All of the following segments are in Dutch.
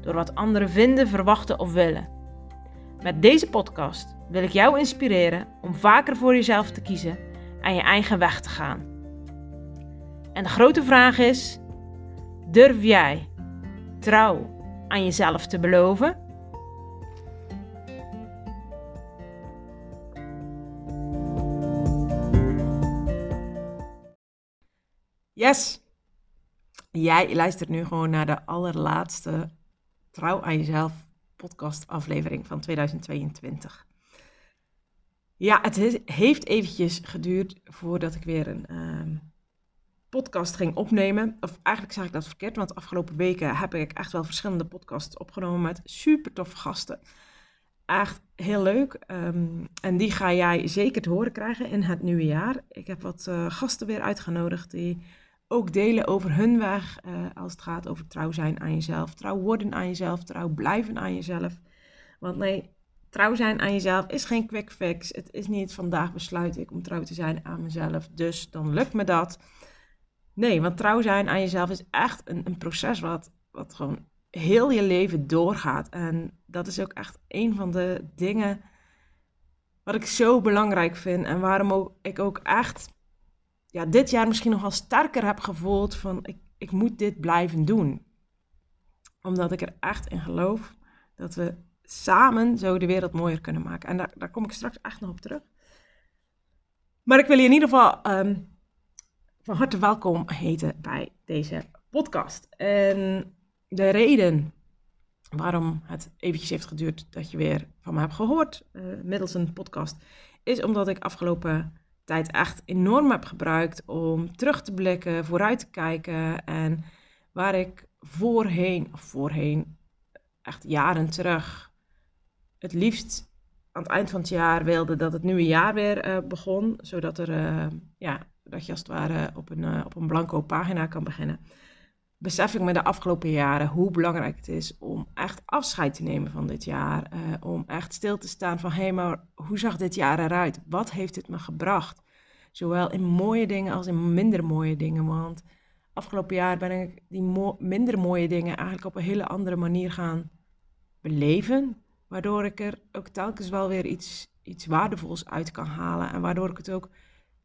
door wat anderen vinden, verwachten of willen. Met deze podcast wil ik jou inspireren om vaker voor jezelf te kiezen en je eigen weg te gaan. En de grote vraag is: durf jij trouw aan jezelf te beloven? Yes! Jij luistert nu gewoon naar de allerlaatste Trouw aan Jezelf podcast aflevering van 2022. Ja, het heeft eventjes geduurd voordat ik weer een ehm, podcast ging opnemen. Of eigenlijk zeg ik dat verkeerd, want de afgelopen weken heb ik echt wel verschillende podcasts opgenomen met super toffe gasten. Echt heel leuk. Ehm, en die ga jij zeker te horen krijgen in het nieuwe jaar. Ik heb wat uh, gasten weer uitgenodigd die ook delen over hun weg uh, als het gaat over trouw zijn aan jezelf, trouw worden aan jezelf, trouw blijven aan jezelf. Want nee, trouw zijn aan jezelf is geen quick fix. Het is niet vandaag besluit ik om trouw te zijn aan mezelf, dus dan lukt me dat. Nee, want trouw zijn aan jezelf is echt een, een proces wat, wat gewoon heel je leven doorgaat. En dat is ook echt een van de dingen wat ik zo belangrijk vind en waarom ik ook echt ja, dit jaar misschien nog wel sterker heb gevoeld van ik, ik moet dit blijven doen. Omdat ik er echt in geloof dat we samen zo de wereld mooier kunnen maken. En daar, daar kom ik straks echt nog op terug. Maar ik wil je in ieder geval um, van harte welkom heten bij deze podcast. En de reden waarom het eventjes heeft geduurd dat je weer van me hebt gehoord uh, middels een podcast, is omdat ik afgelopen tijd echt enorm heb gebruikt om terug te blikken, vooruit te kijken. En waar ik voorheen, of voorheen, echt jaren terug, het liefst aan het eind van het jaar wilde dat het nieuwe jaar weer uh, begon. Zodat, er, uh, ja, dat je als het ware op een, uh, op een blanco pagina kan beginnen. Besef ik me de afgelopen jaren hoe belangrijk het is om echt afscheid te nemen van dit jaar. om echt stil te staan van hé, hey, maar hoe zag dit jaar eruit? Wat heeft het me gebracht? Zowel in mooie dingen als in minder mooie dingen. Want afgelopen jaar ben ik die minder mooie dingen eigenlijk op een hele andere manier gaan beleven. Waardoor ik er ook telkens wel weer iets, iets waardevols uit kan halen. En waardoor ik het ook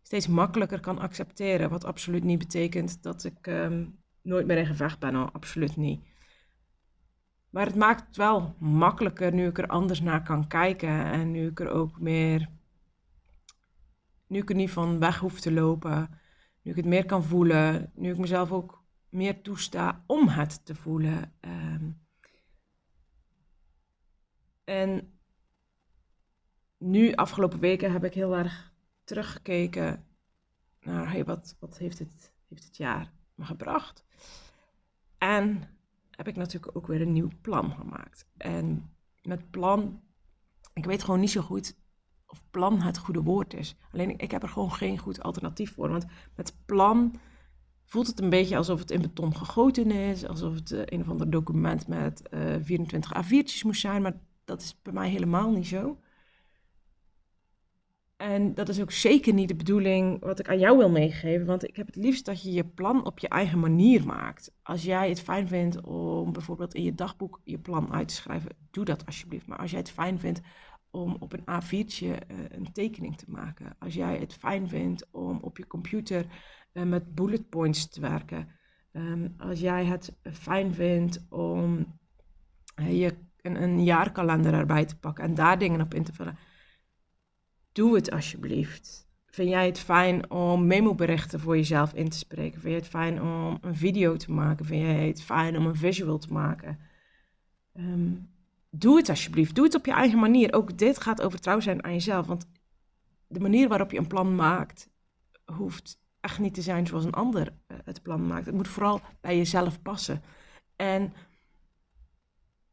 steeds makkelijker kan accepteren. Wat absoluut niet betekent dat ik um, nooit meer in gevecht ben. Al absoluut niet. Maar het maakt het wel makkelijker nu ik er anders naar kan kijken. En nu ik er ook meer nu ik er niet van weg hoef te lopen, nu ik het meer kan voelen, nu ik mezelf ook meer toesta om het te voelen. Um, en nu, afgelopen weken, heb ik heel erg teruggekeken naar hey, wat, wat heeft, het, heeft het jaar me gebracht. En heb ik natuurlijk ook weer een nieuw plan gemaakt. En met plan, ik weet gewoon niet zo goed of plan het goede woord is. Alleen ik heb er gewoon geen goed alternatief voor. Want met plan voelt het een beetje alsof het in beton gegoten is. Alsof het uh, een of ander document met uh, 24 A4'tjes moest zijn. Maar dat is bij mij helemaal niet zo. En dat is ook zeker niet de bedoeling wat ik aan jou wil meegeven. Want ik heb het liefst dat je je plan op je eigen manier maakt. Als jij het fijn vindt om bijvoorbeeld in je dagboek je plan uit te schrijven, doe dat alsjeblieft. Maar als jij het fijn vindt om op een A4'tje uh, een tekening te maken. Als jij het fijn vindt om op je computer uh, met bullet points te werken. Um, als jij het fijn vindt om uh, je een, een, jaarkalender erbij te pakken en daar dingen op in te vullen. Doe het alsjeblieft. Vind jij het fijn om memo-berichten voor jezelf in te spreken? Vind jij het fijn om een video te maken? Vind jij het fijn om een visual te maken? Um, doe het alsjeblieft. Doe het op je eigen manier. Ook dit gaat over trouw zijn aan jezelf. Want de manier waarop je een plan maakt, hoeft echt niet te zijn zoals een ander eh, het plan maakt. Het moet vooral bij jezelf passen. En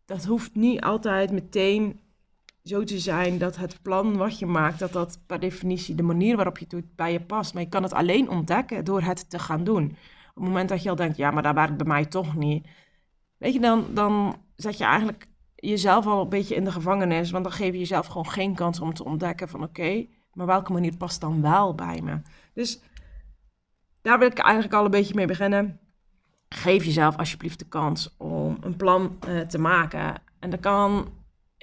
dat hoeft niet altijd meteen zo te zijn dat het plan wat je maakt, dat dat per definitie de manier waarop je het doet bij je past. Maar je kan het alleen ontdekken door het te gaan doen. Op het moment dat je al denkt, ja, maar dat werkt bij mij toch niet. Weet je, dan, dan zet je eigenlijk jezelf al een beetje in de gevangenis. Want dan geef je jezelf gewoon geen kans om te ontdekken van oké, maar welke manier past dan wel bij me? Dus daar wil ik eigenlijk al een beetje mee beginnen. Geef jezelf alsjeblieft de kans om een plan uh, te maken. En dat kan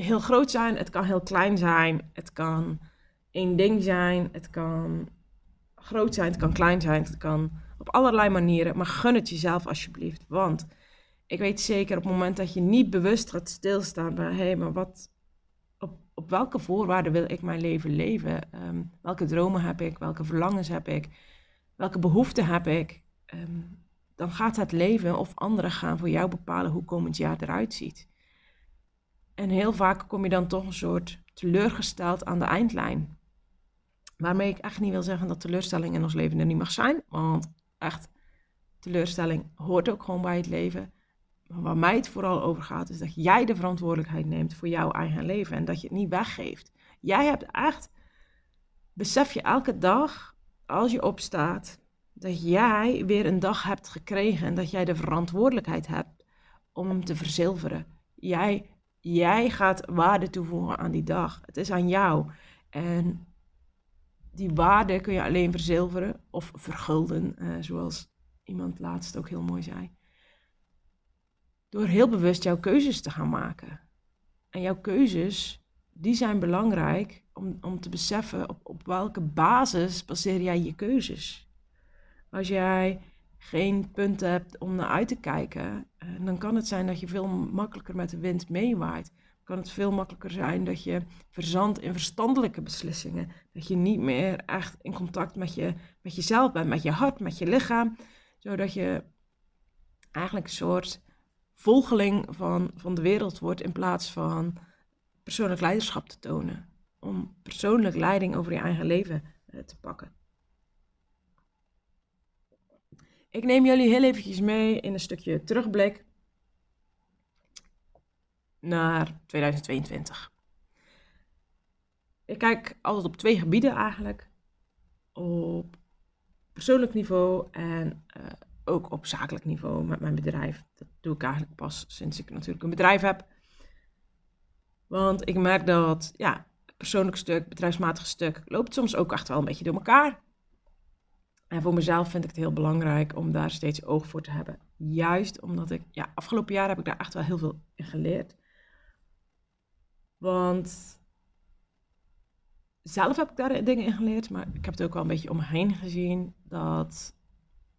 heel groot zijn, het kan heel klein zijn, het kan één ding zijn, het kan groot zijn, het kan klein zijn, het kan op allerlei manieren. Maar gun het jezelf alsjeblieft. Want ik weet zeker op het moment dat je niet bewust gaat stilstaan bij, hé, hey, maar wat, op, op welke voorwaarden wil ik mijn leven leven? Ehm, welke dromen heb ik? Welke verlangens heb ik? Welke behoeften heb ik? Ehm, dan gaat het leven of anderen gaan voor jou bepalen hoe komend jaar eruit ziet. En heel vaak kom je dan toch een soort teleurgesteld aan de eindlijn. Waarmee ik echt niet wil zeggen dat teleurstelling in ons leven er niet mag zijn. Want echt, teleurstelling hoort ook gewoon bij het leven. Maar waar mij het vooral over gaat, is dat jij de verantwoordelijkheid neemt voor jouw eigen leven. En dat je het niet weggeeft. Jij hebt echt, besef je elke dag, als je opstaat, dat jij weer een dag hebt gekregen. En dat jij de verantwoordelijkheid hebt om hem te verzilveren. Jij Jij gaat waarde toevoegen aan die dag. Het is aan jou. En die waarde kun je alleen verzilveren of vergulden, eh, zoals iemand laatst ook heel mooi zei. Door heel bewust jouw keuzes te gaan maken. En jouw keuzes, die zijn belangrijk om, om te beseffen op, op welke basis baseer jij je keuzes. Als jij geen punt hebt om naar uit te kijken, uh, dan kan het zijn dat je veel makkelijker met de wind meewaait. Kan het veel makkelijker zijn dat je verzandt in verstandelijke beslissingen. Dat je niet meer echt in contact met, je, met jezelf bent, met je hart, met je lichaam. Zodat je eigenlijk een soort volgeling van, van de wereld wordt in plaats van persoonlijk leiderschap te tonen. Om persoonlijk leiding over je eigen leven uh, te pakken. Ik neem jullie heel eventjes mee in een stukje terugblik naar 2022. Ik kijk altijd op twee gebieden eigenlijk. Op persoonlijk niveau en uh, ook op zakelijk niveau met mijn bedrijf. Dat doe ik eigenlijk pas sinds ik natuurlijk een bedrijf heb. Want ik merk dat ja, persoonlijk stuk, bedrijfsmatig stuk, loopt soms ook echt wel een beetje door elkaar. En voor mezelf vind ik het heel belangrijk om daar steeds oog voor te hebben. Juist omdat ik, ja, afgelopen jaar heb ik daar echt wel heel veel in geleerd. Want zelf heb ik daar dingen in geleerd, maar ik heb het ook wel een beetje om me heen gezien dat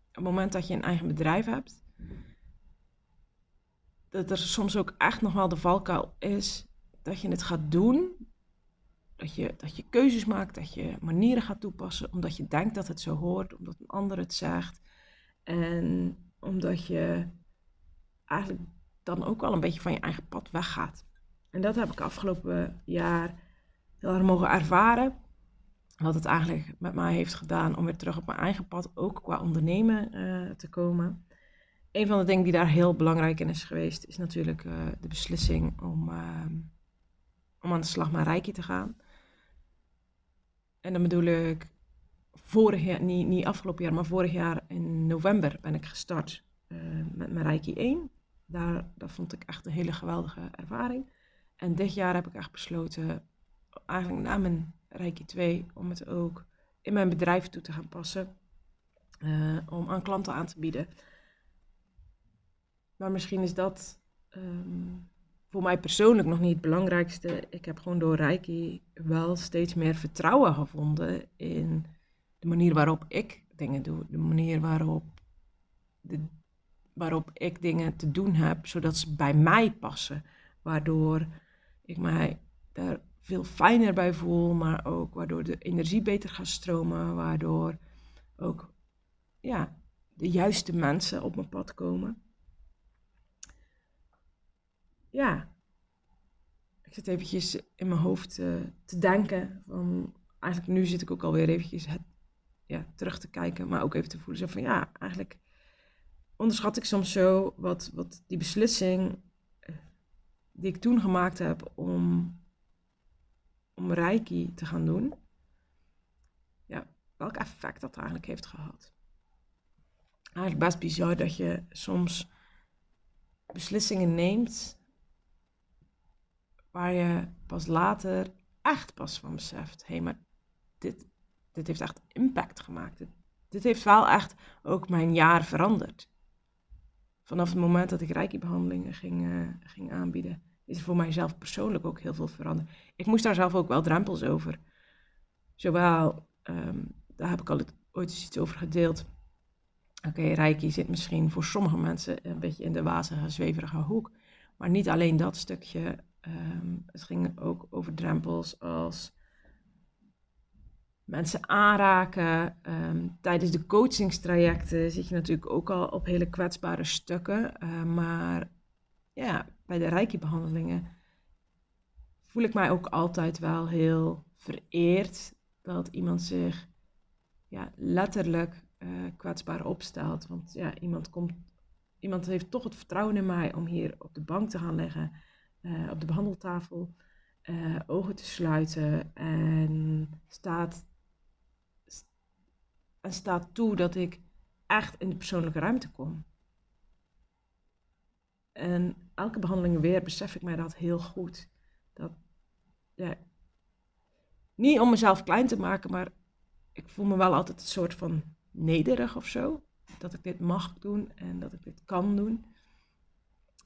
op het moment dat je een eigen bedrijf hebt, dat er soms ook echt nog wel de valkuil is dat je het gaat doen dat je, dat je keuzes maakt, dat je manieren gaat toepassen, omdat je denkt dat het zo hoort, omdat een ander het zegt. En omdat je eigenlijk dan ook wel een beetje van je eigen pad weggaat. En dat heb ik afgelopen jaar heel erg mogen ervaren. Wat het eigenlijk met mij heeft gedaan om weer terug op mijn eigen pad, ook qua ondernemen, uh, te komen. Een van de dingen die daar heel belangrijk in is geweest, is natuurlijk uh, de beslissing om, uh, om aan de slag met Reiki te gaan. En dan bedoel ik vorig jaar, niet, niet afgelopen jaar, maar vorig jaar in november ben ik gestart uh, met mijn Reiki 1. Daar, dat vond ik echt een hele geweldige ervaring. En dit jaar heb ik echt besloten, eigenlijk na mijn Reiki 2, om het ook in mijn bedrijf toe te gaan passen. Uh, om aan klanten aan te bieden. Maar misschien is dat um, voor mij persoonlijk nog niet het belangrijkste. Ik heb gewoon door Reiki wel steeds meer vertrouwen gevonden in de manier waarop ik dingen doe. De manier waarop, de, waarop ik dingen te doen heb, zodat ze bij mij passen. Waardoor ik mij daar veel fijner bij voel, maar ook waardoor de energie beter gaat stromen. Waardoor ook ja, de juiste mensen op mijn pad komen ja, ik zit eventjes in mijn hoofd uh, te denken. Van, eigenlijk nu zit ik ook alweer eventjes het, ja, terug te kijken, maar ook even te voelen. Zo van ja, eigenlijk onderschat ik soms zo wat, wat die beslissing, uh, die ik toen gemaakt heb om, om Reiki te gaan doen, ja, welk effect dat eigenlijk heeft gehad. Eigenlijk best bizar dat je soms beslissingen neemt waar je pas later echt pas van beseft. Hé, hey, maar dit, dit heeft echt impact gemaakt. Dit, heeft wel echt ook mijn jaar veranderd. Vanaf het moment dat ik reiki-behandelingen ging, uh, ging aanbieden, is er voor mijzelf persoonlijk ook heel veel veranderd. Ik moest daar zelf ook wel drempels over. Zowel, um, daar heb ik al ooit eens iets over gedeeld. Oké, okay, reiki zit misschien voor sommige mensen een beetje in de wazige, zweverige hoek. Maar niet alleen dat stukje. Um, het ging ook over drempels als mensen aanraken. Um, tijdens de coachingstrajecten zit je natuurlijk ook al op hele kwetsbare stukken. Uh, maar ja, bij de reiki-behandelingen voel ik mij ook altijd wel heel vereerd dat iemand zich ja, letterlijk uh, kwetsbaar opstelt. Want ja, iemand, komt, iemand heeft toch het vertrouwen in mij om hier op de bank te gaan liggen, uh, op de behandeltafel, uh, ogen te sluiten en staat en staat toe dat ik echt in de persoonlijke ruimte kom. En elke behandeling weer besef ik mij dat heel goed. Dat, ja, niet om mezelf klein te maken, maar ik voel me wel altijd een soort van nederig of zo. Dat ik dit mag doen en dat ik dit kan doen.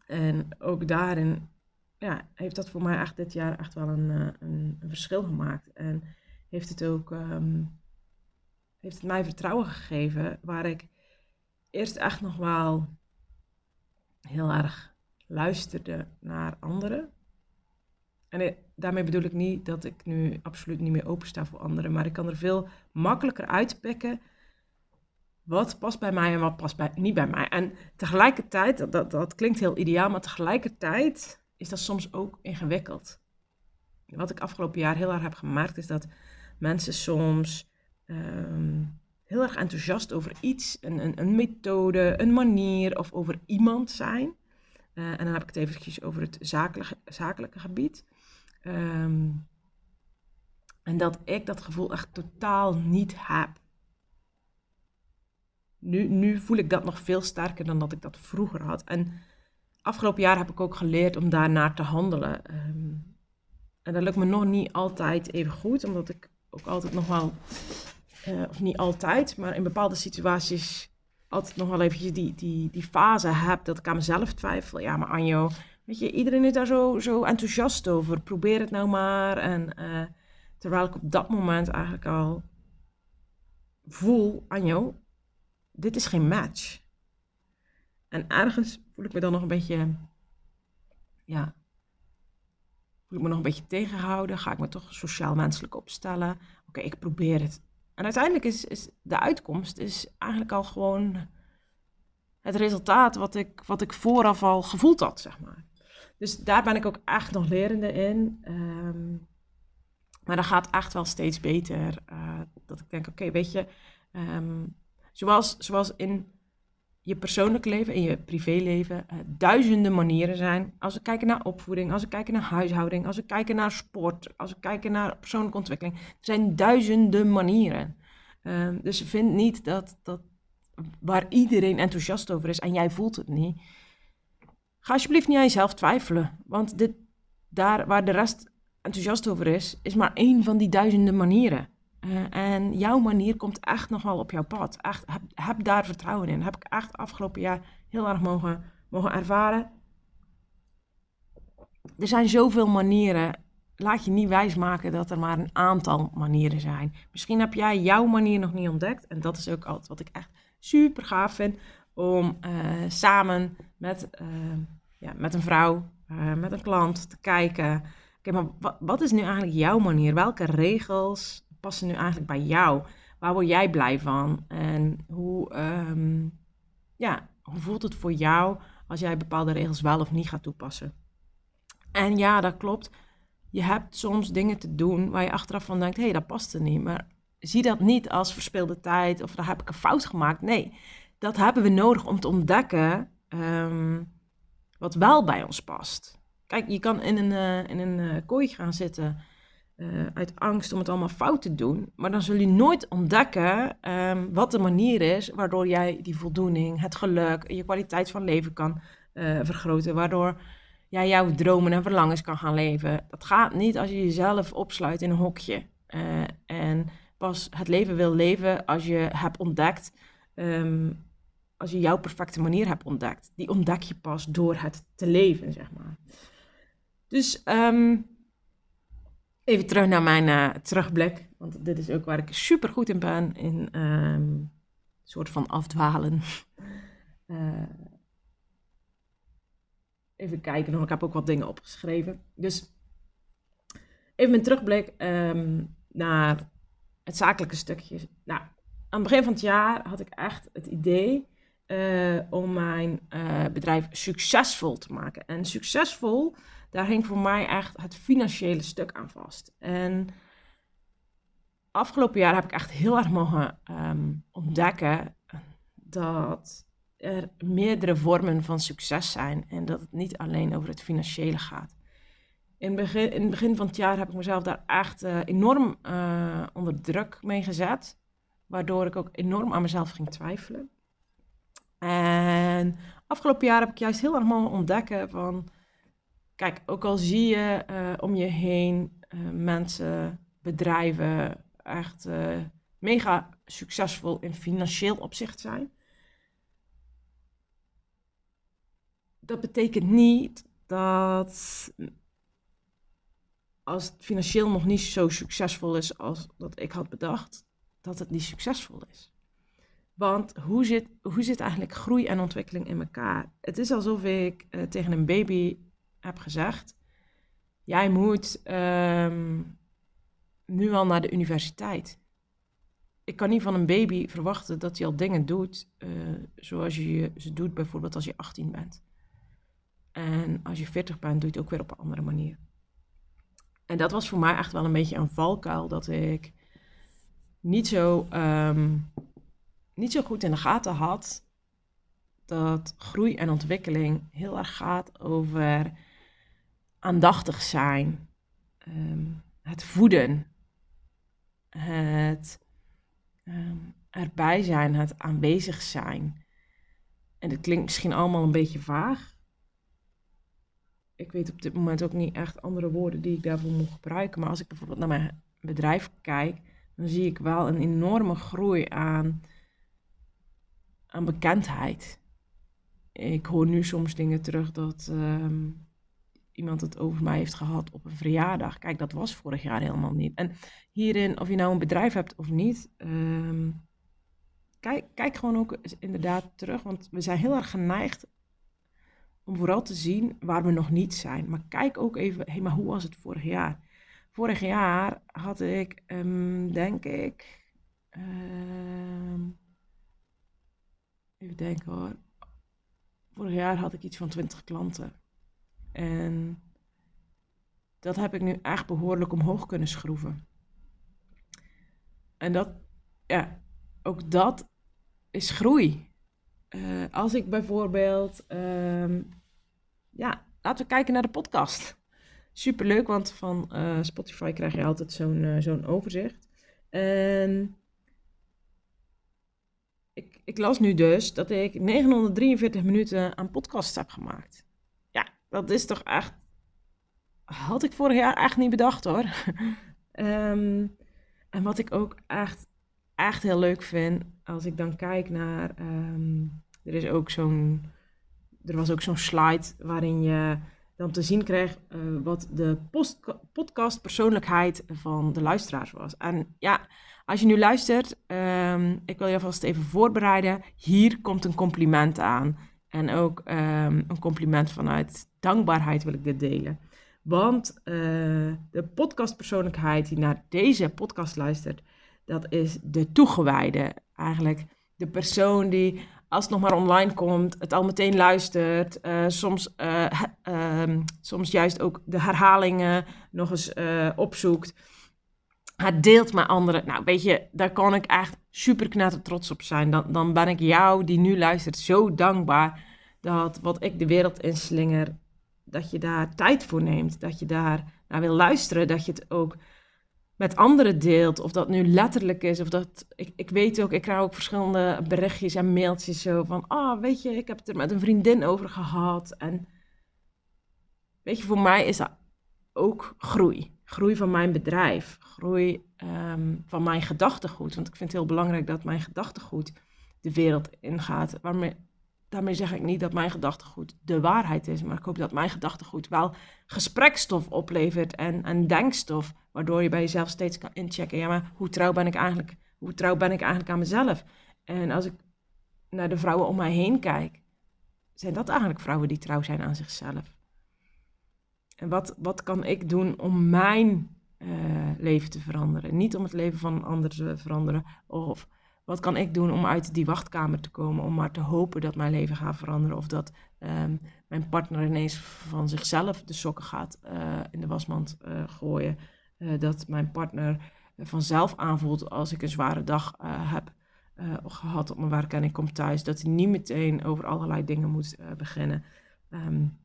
En ook daarin ja, heeft dat voor mij echt dit jaar echt wel een, eh, een, verschil gemaakt. En heeft het ook um, heeft het mij vertrouwen gegeven, waar ik eerst echt nog wel heel erg luisterde naar anderen. En daarmee bedoel ik niet dat ik nu absoluut niet meer opensta voor anderen, maar ik kan er veel makkelijker uitpikken wat past bij mij en wat past bij, niet bij mij. En tegelijkertijd, dat, dat klinkt heel ideaal, maar tegelijkertijd is dat soms ook ingewikkeld. Wat ik afgelopen jaar heel erg heb gemerkt, is dat mensen soms um, heel erg enthousiast over iets, een, een, een, methode, een manier of over iemand zijn. Uh, en dan heb ik het eventjes over het zakelijke, zakelijke gebied. Um, en dat ik dat gevoel echt totaal niet heb. Nu, nu voel ik dat nog veel sterker dan dat ik dat vroeger had. En afgelopen jaar heb ik ook geleerd om daarnaar te handelen. Um, en dat lukt me nog niet altijd even goed, omdat ik ook altijd nog wel uh, of niet altijd, maar in bepaalde situaties altijd nog wel eventjes die, die, die fase heb dat ik aan mezelf twijfel. Ja, maar Anjo, weet je, iedereen is daar zo, zo enthousiast over. Probeer het nou maar. En uh, terwijl ik op dat moment eigenlijk al voel, Anjo, dit is geen match. En ergens voel ik me dan nog een beetje, ja, voel ik me nog een beetje tegenhouden. Ga ik me toch sociaal-menselijk opstellen. Oké, ik probeer het en uiteindelijk is, is de uitkomst is eigenlijk al gewoon het resultaat wat ik, wat ik vooraf al gevoeld had, zeg maar. Dus daar ben ik ook echt nog lerende in. Um, maar dat gaat echt wel steeds beter. Uh, dat ik denk, oké, weet je, um, zoals, zoals in je persoonlijk leven, in je privéleven, uh, duizenden manieren zijn. Als we kijken naar opvoeding, als we kijken naar huishouding, als we kijken naar sport, als we kijken naar persoonlijke ontwikkeling. Er zijn duizenden manieren. Uh, dus vind niet dat, dat waar iedereen enthousiast over is en jij voelt het niet. Ga alsjeblieft niet aan jezelf twijfelen. Want dit, daar waar de rest enthousiast over is, is maar één van die duizenden manieren. Uh, en jouw manier komt echt nog wel op jouw pad. Echt, heb, daar vertrouwen in. Heb ik echt afgelopen jaar heel erg mogen, mogen ervaren. Er zijn zoveel manieren. Laat je niet wijsmaken dat er maar een aantal manieren zijn. Misschien heb jij jouw manier nog niet ontdekt. En dat is ook altijd wat ik echt super gaaf vind. Om uh, samen met, uh, ja, met een vrouw, met een klant te kijken. Oké, maar wat is nu eigenlijk jouw manier? Welke regels passen nu eigenlijk bij jou? Waar word jij blij van? En hoe, um, ja, hoe voelt het voor jou als jij bepaalde regels wel of niet gaat toepassen? En ja, dat klopt. Je hebt soms dingen te doen waar je achteraf van denkt: hé, hey, dat past er niet. Maar zie dat niet als verspilde tijd of daar heb ik een fout gemaakt. Nee, dat hebben we nodig om te ontdekken um, wat wel bij ons past. Kijk, je kan in een, uh, in een uh, kooi gaan zitten uh, uit angst om het allemaal fout te doen. Maar dan zul je nooit ontdekken um, wat de manier is waardoor jij die voldoening, het geluk, je kwaliteit van leven kan vergroten. Waardoor jij jouw dromen en verlangens kan gaan leven. Dat gaat niet als je jezelf opsluit in een hokje. en pas het leven wil leven als je hebt ontdekt. Um, als je jouw perfecte manier hebt ontdekt. Die ontdek je pas door het te leven, zeg maar. Dus um, even terug naar mijn uh, terugblik. Want dit is ook waar ik super goed in ben. In um, soort van afdwalen. Uh, even kijken nog. Ik heb ook wat dingen opgeschreven. Dus even mijn terugblik um, naar het zakelijke stukje. Nou, aan het begin van het jaar had ik echt het idee uh, om mijn bedrijf succesvol te maken. En succesvol, daar hing voor mij echt het financiële stuk aan vast. En afgelopen jaar heb ik echt heel erg mogen um, ontdekken dat er meerdere vormen van succes zijn en dat het niet alleen over het financiële gaat. In begin, in het begin van het jaar heb ik mezelf daar echt uh, enorm onder druk mee gezet, waardoor ik ook enorm aan mezelf ging twijfelen. En afgelopen jaar heb ik juist heel erg mogen ontdekken van, kijk, ook al zie je uh, om je heen uh, mensen, bedrijven echt uh, mega succesvol in financieel opzicht zijn. Dat betekent niet dat als het financieel nog niet zo succesvol is als dat ik had bedacht, dat het niet succesvol is. Want hoe zit, hoe zit eigenlijk groei en ontwikkeling in elkaar? Het is alsof ik tegen een baby heb gezegd: Jij moet um, nu al naar de universiteit. Ik kan niet van een baby verwachten dat hij al dingen doet uh, zoals je ze doet, bijvoorbeeld als je 18 bent. En als je 40 bent, doe je het ook weer op een andere manier. En dat was voor mij echt wel een beetje een valkuil dat ik niet zo. Um, niet zo goed in de gaten had dat groei en ontwikkeling heel erg gaat over aandachtig zijn, um, het voeden, het um, erbij zijn, het aanwezig zijn. En dat klinkt misschien allemaal een beetje vaag. Ik weet op dit moment ook niet echt andere woorden die ik daarvoor moet gebruiken. Maar als ik bijvoorbeeld naar mijn bedrijf kijk, dan zie ik wel een enorme groei aan aan bekendheid. Ik hoor nu soms dingen terug dat ehm, iemand het over mij heeft gehad op een verjaardag. Kijk, dat was vorig jaar helemaal niet. En hierin, of je nou een bedrijf hebt of niet, ehm, kijk, kijk gewoon ook inderdaad terug. Want we zijn heel erg geneigd om vooral te zien waar we nog niet zijn. Maar kijk ook even, hé, hey, maar hoe was het vorig jaar? Vorig jaar had ik, um, denk ik, Even denken hoor. Vorig jaar had ik iets van 20 klanten. En dat heb ik nu echt behoorlijk omhoog kunnen schroeven. En dat, ja, ook dat is groei. Uh, als ik bijvoorbeeld, um, ja, laten we kijken naar de podcast. Superleuk, want van uh, Spotify krijg je altijd zo'n uh, zo'n overzicht. En ik, ik las nu dus dat ik 943 minuten aan podcasts heb gemaakt. Dat is toch echt. Had ik vorig jaar echt niet bedacht hoor. um, en wat ik ook echt, echt heel leuk vind, als ik dan kijk naar. Um, er is ook zo'n. Er was ook zo'n slide waarin je dan te zien kreeg uh, wat de podcast persoonlijkheid van de luisteraars was. En ja, als je nu luistert, um, ik wil je alvast even voorbereiden. Hier komt een compliment aan. En ook um, een compliment vanuit dankbaarheid wil ik dit delen. Want uh, de podcastpersoonlijkheid die naar deze podcast luistert, dat is de toegewijde. Eigenlijk de persoon die, als het nog maar online komt, het al meteen luistert. Uh, soms, uh, um, soms juist ook de herhalingen nog eens opzoekt. Het deelt met anderen. Nou, weet je, daar kan ik echt super knetter trots op zijn. Dan, dan ben ik jou, die nu luistert, zo dankbaar dat wat ik de wereld inslinger, dat je daar tijd voor neemt, dat je daar naar wil luisteren, dat je het ook met anderen deelt. Of dat nu letterlijk is, of dat... Ik, ik weet ook, ik krijg ook verschillende berichtjes en mailtjes zo van... Ah, weet je, ik heb het er met een vriendin over gehad. En weet je, voor mij is dat ook groei. Groei van mijn bedrijf. Groei um, van mijn gedachtegoed. Want ik vind het heel belangrijk dat mijn gedachtegoed de wereld ingaat. Waarmee, daarmee zeg ik niet dat mijn gedachtegoed de waarheid is. Maar ik hoop dat mijn gedachtegoed wel gesprekstof oplevert en, en denkstof. Waardoor je bij jezelf steeds kan inchecken. Ja, maar hoe trouw ben ik eigenlijk, hoe trouw ben ik eigenlijk aan mezelf? En als ik naar de vrouwen om mij heen kijk, zijn dat eigenlijk vrouwen die trouw zijn aan zichzelf. En wat, wat kan ik doen om mijn uh, leven te veranderen? Niet om het leven van anderen te veranderen. Of wat kan ik doen om uit die wachtkamer te komen? Om maar te hopen dat mijn leven gaat veranderen. Of dat um, mijn partner ineens van zichzelf de sokken gaat uh, in de wasmand uh, gooien. dat mijn partner vanzelf aanvoelt als ik een zware dag heb gehad op mijn werk en ik kom thuis. Dat hij niet meteen over allerlei dingen moet beginnen. Um,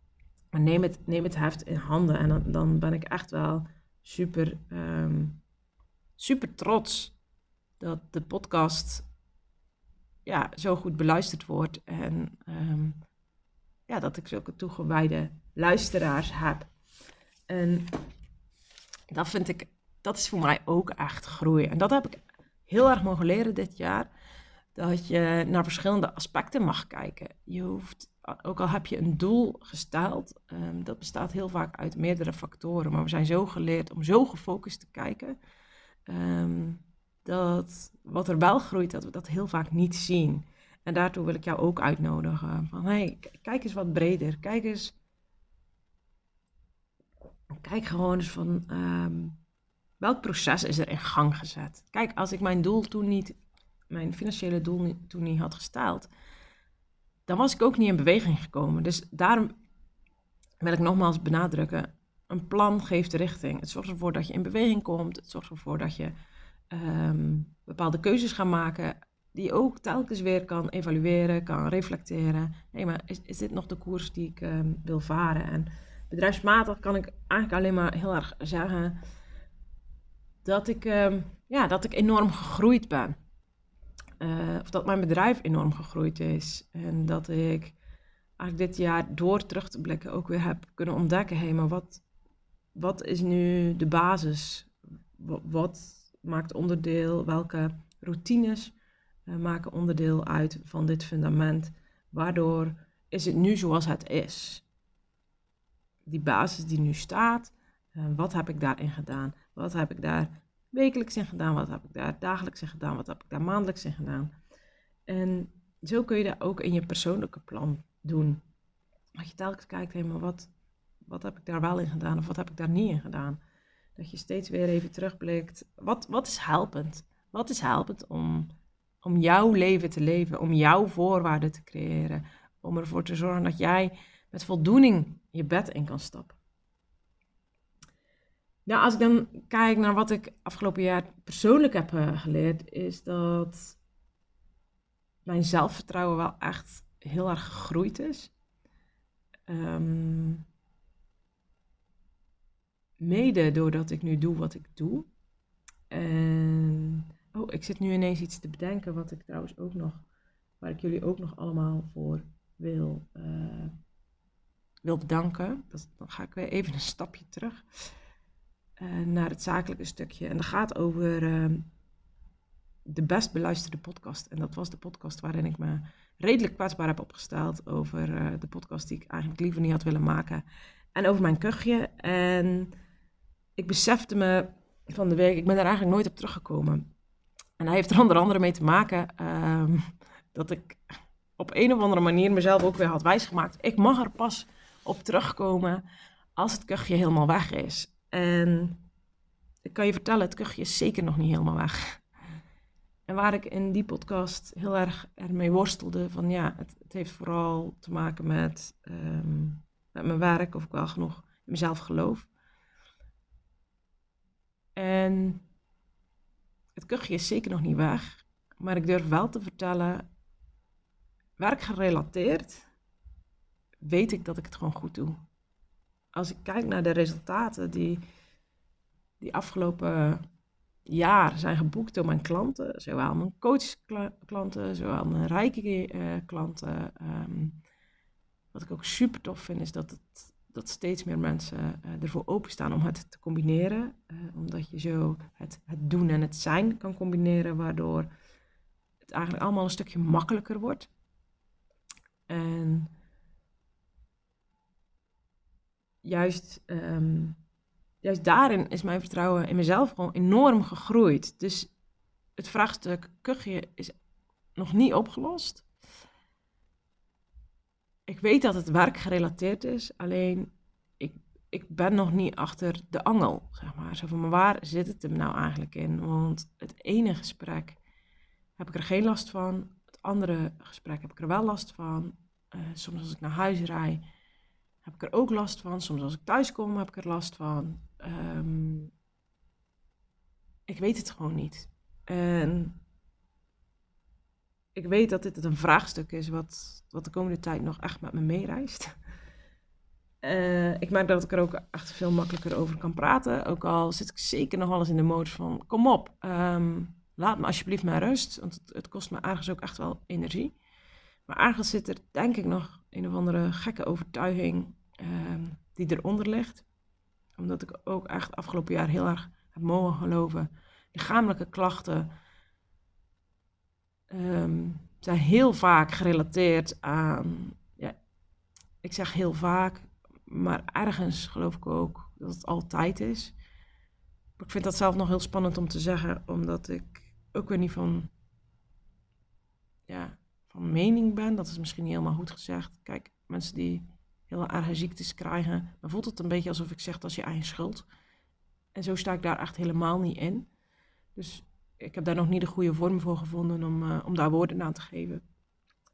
maar neem het, neem het heft in handen en dan, dan ben ik echt wel super, um, super trots dat de podcast ja, zo goed beluisterd wordt. En um, ja, dat ik zulke toegewijde luisteraars heb. En dat vind ik, dat is voor mij ook echt groei. En dat heb ik heel erg mogen leren dit jaar. Dat je naar verschillende aspecten mag kijken. Je hoeft ook al heb je een doel gesteld, um, dat bestaat heel vaak uit meerdere factoren. Maar we zijn zo geleerd om zo gefocust te kijken, um, dat wat er wel groeit, dat we dat heel vaak niet zien. En daartoe wil ik jou ook uitnodigen. Van hey, kijk eens wat breder. Kijk eens. Kijk gewoon eens van um, welk proces is er in gang gezet. Kijk, als ik mijn doel toen niet, mijn financiële doel toen niet had gesteld, dan was ik ook niet in beweging gekomen. Dus daarom wil ik nogmaals benadrukken: een plan geeft de richting. Het zorgt ervoor dat je in beweging komt. Het zorgt ervoor dat je um, bepaalde keuzes gaat maken. Die je ook telkens weer kan evalueren, kan reflecteren. Nee, maar is, is dit nog de koers die ik um, wil varen? En bedrijfsmatig kan ik eigenlijk alleen maar heel erg zeggen dat ik, um, ja, dat ik enorm gegroeid ben. Uh, of dat mijn bedrijf enorm gegroeid is. En dat ik eigenlijk dit jaar door terug te blikken ook weer heb kunnen ontdekken. Hé, hey, maar wat, wat is nu de basis? Wat, maakt onderdeel? Welke routines uh, maken onderdeel uit van dit fundament? Waardoor is het nu zoals het is? Die basis die nu staat, uh, wat heb ik daarin gedaan? Wat heb ik daar wekelijks in gedaan? Wat heb ik daar dagelijks in gedaan? Wat heb ik daar maandelijks in gedaan? En zo kun je dat ook in je persoonlijke plan doen. Als je telkens kijkt, hé, maar wat, wat heb ik daar wel in gedaan of wat heb ik daar niet in gedaan? Dat je steeds weer even terugblikt. Wat, wat is helpend? Wat is helpend om, om jouw leven te leven, om jouw voorwaarden te creëren, om ervoor te zorgen dat jij met voldoening je bed in kan stappen? Nou, als ik dan kijk naar wat ik afgelopen jaar persoonlijk heb uh, geleerd, is dat mijn zelfvertrouwen wel echt heel erg gegroeid is. Um, mede doordat ik nu doe wat ik doe. En, oh, ik zit nu ineens iets te bedenken wat ik trouwens ook nog, waar ik jullie ook nog allemaal voor wil, uh, wil bedanken. Dat, dan ga ik weer even een stapje terug. Uh, naar het zakelijke stukje. En dat gaat over uh, de best beluisterde podcast. En dat was de podcast waarin ik me redelijk kwetsbaar heb opgesteld over uh, de podcast die ik eigenlijk liever niet had willen maken. En over mijn kuchje. En ik besefte me van de week, ik ben daar eigenlijk nooit op teruggekomen. En hij heeft er onder andere mee te maken um, dat ik op een of andere manier mezelf ook weer had wijsgemaakt. Ik mag er pas op terugkomen als het kuchje helemaal weg is. En ik kan je vertellen, het kuchje is zeker nog niet helemaal weg. En waar ik in die podcast heel erg ermee worstelde, van ja, het, het heeft vooral te maken met, um, met mijn werk, of ik wel genoeg in mezelf geloof. En het kuchje is zeker nog niet weg, maar ik durf wel te vertellen, werkgerelateerd weet ik dat ik het gewoon goed doe. Als ik kijk naar de resultaten die, die afgelopen jaar zijn geboekt door mijn klanten, zowel mijn coachklanten, zowel mijn rijke uh, klanten. Ehm, wat ik ook super tof vind, is dat, het, dat steeds meer mensen uh, ervoor openstaan om het te combineren. Uh, omdat je zo het, het doen en het zijn kan combineren, waardoor het eigenlijk allemaal een stukje makkelijker wordt. En juist, um, juist daarin is mijn vertrouwen in mezelf gewoon enorm gegroeid. Dus het vraagstuk kuchje is nog niet opgelost. Ik weet dat het werk gerelateerd is, alleen ik, ik ben nog niet achter de angel, zeg maar. Zo van, waar zit het hem nou eigenlijk in? Want het ene gesprek heb ik er geen last van. Het andere gesprek heb ik er wel last van. Uh, soms als ik naar huis rijd, heb ik er ook last van. Soms als ik thuis kom, heb ik er last van. Um, ik weet het gewoon niet. En ik weet dat dit een vraagstuk is wat, wat de komende tijd nog echt met me meereist. Uh, ik merk dat ik er ook echt veel makkelijker over kan praten. Ook al zit ik zeker nog eens in de modus van: kom op, um, laat me alsjeblieft maar rust. Want het, het, kost me ergens ook echt wel energie. Maar ergens zit er denk ik nog een of andere gekke overtuiging um, die eronder ligt. Omdat ik ook echt afgelopen jaar heel erg heb mogen geloven. Lichamelijke klachten um, zijn heel vaak gerelateerd aan. Ja, ik zeg heel vaak, maar ergens geloof ik ook dat het altijd is. ik vind dat zelf nog heel spannend om te zeggen, omdat ik ook weer niet van, ja, van mening ben. Dat is misschien niet helemaal goed gezegd. Kijk, mensen die heel erge ziektes krijgen, dan voelt het een beetje alsof ik zeg dat is je eigen schuld. En zo sta ik daar echt helemaal niet in. Dus ik heb daar nog niet de goede vorm voor gevonden om, uh, om daar woorden aan te geven.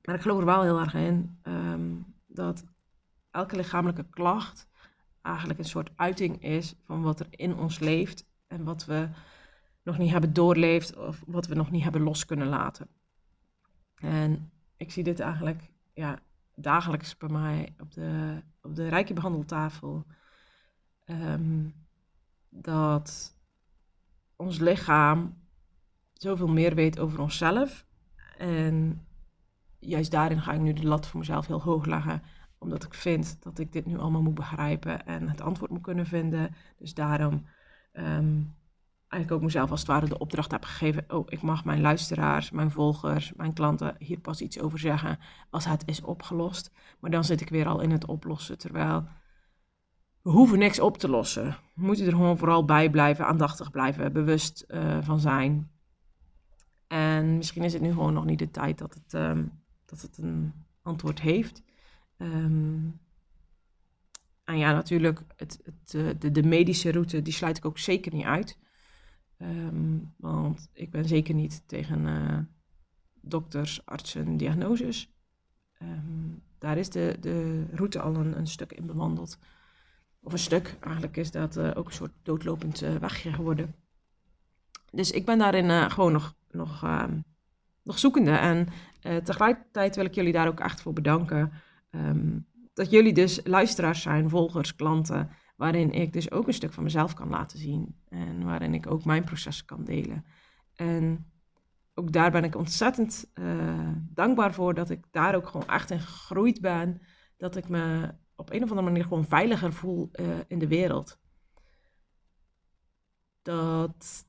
Maar ik geloof er wel heel erg in um, dat elke lichamelijke klacht eigenlijk een soort uiting is van wat er in ons leeft en wat we nog niet hebben doorleefd of wat we nog niet hebben los kunnen laten. En ik zie dit eigenlijk ja, dagelijks bij mij op de, op de rijke behandeltafel. Um, dat ons lichaam zoveel meer weet over onszelf. En juist daarin ga ik nu de lat voor mezelf heel hoog leggen. Omdat ik vind dat ik dit nu allemaal moet begrijpen en het antwoord moet kunnen vinden. Dus daarom um, eigenlijk ook mezelf als het ware de opdracht heb gegeven. Oh, ik mag mijn luisteraars, mijn volgers, mijn klanten hier pas iets over zeggen als het is opgelost. Maar dan zit ik weer al in het oplossen. Terwijl we hoeven niks op te lossen. We moeten er gewoon vooral bij blijven, aandachtig blijven, bewust uh, van zijn. En misschien is het nu gewoon nog niet de tijd dat het, um, dat het een antwoord heeft. Um, en ja, natuurlijk, het, het, eh, de, de, medische route, die sluit ik ook zeker niet uit. Um, want ik ben zeker niet tegen uh, dokters, artsen, diagnoses. daar is de, de route al een, een, stuk in bewandeld. Of een stuk, eigenlijk is dat uh, ook een soort doodlopend wegje geworden. Dus ik ben daarin gewoon nog nog, ehm, nog zoekende. En uh, tegelijkertijd wil ik jullie daar ook echt voor bedanken. Dat jullie dus luisteraars zijn, volgers, klanten, waarin ik dus ook een stuk van mezelf kan laten zien. En waarin ik ook mijn processen kan delen. En ook daar ben ik ontzettend uh, dankbaar voor dat ik daar ook gewoon echt in gegroeid ben. Dat ik me op een of andere manier gewoon veiliger voel uh, in de wereld. Dat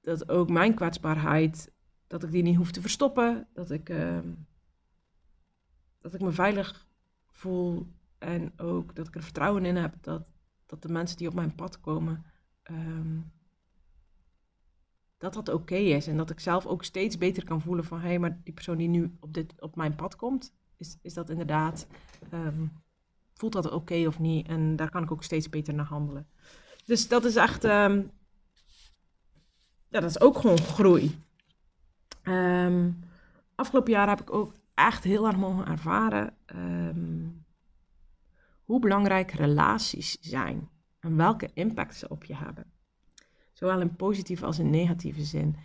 dat ook mijn kwetsbaarheid, dat ik die niet hoef te verstoppen. Dat ik, uh, dat ik me veilig voel en ook dat ik er vertrouwen in heb dat, dat de mensen die op mijn pad komen, um, dat dat oké is. En dat ik zelf ook steeds beter kan voelen van, hé, hey, maar die persoon die nu op, dit, op mijn pad komt, is, is dat inderdaad, um, voelt dat oké of niet? En daar kan ik ook steeds beter naar handelen. Dus dat is echt, um, ja, dat is ook gewoon groei. Afgelopen jaar heb ik ook echt heel erg mogen ervaren hoe belangrijk relaties zijn en welke impact ze op je hebben. Zowel in positieve als in negatieve zin.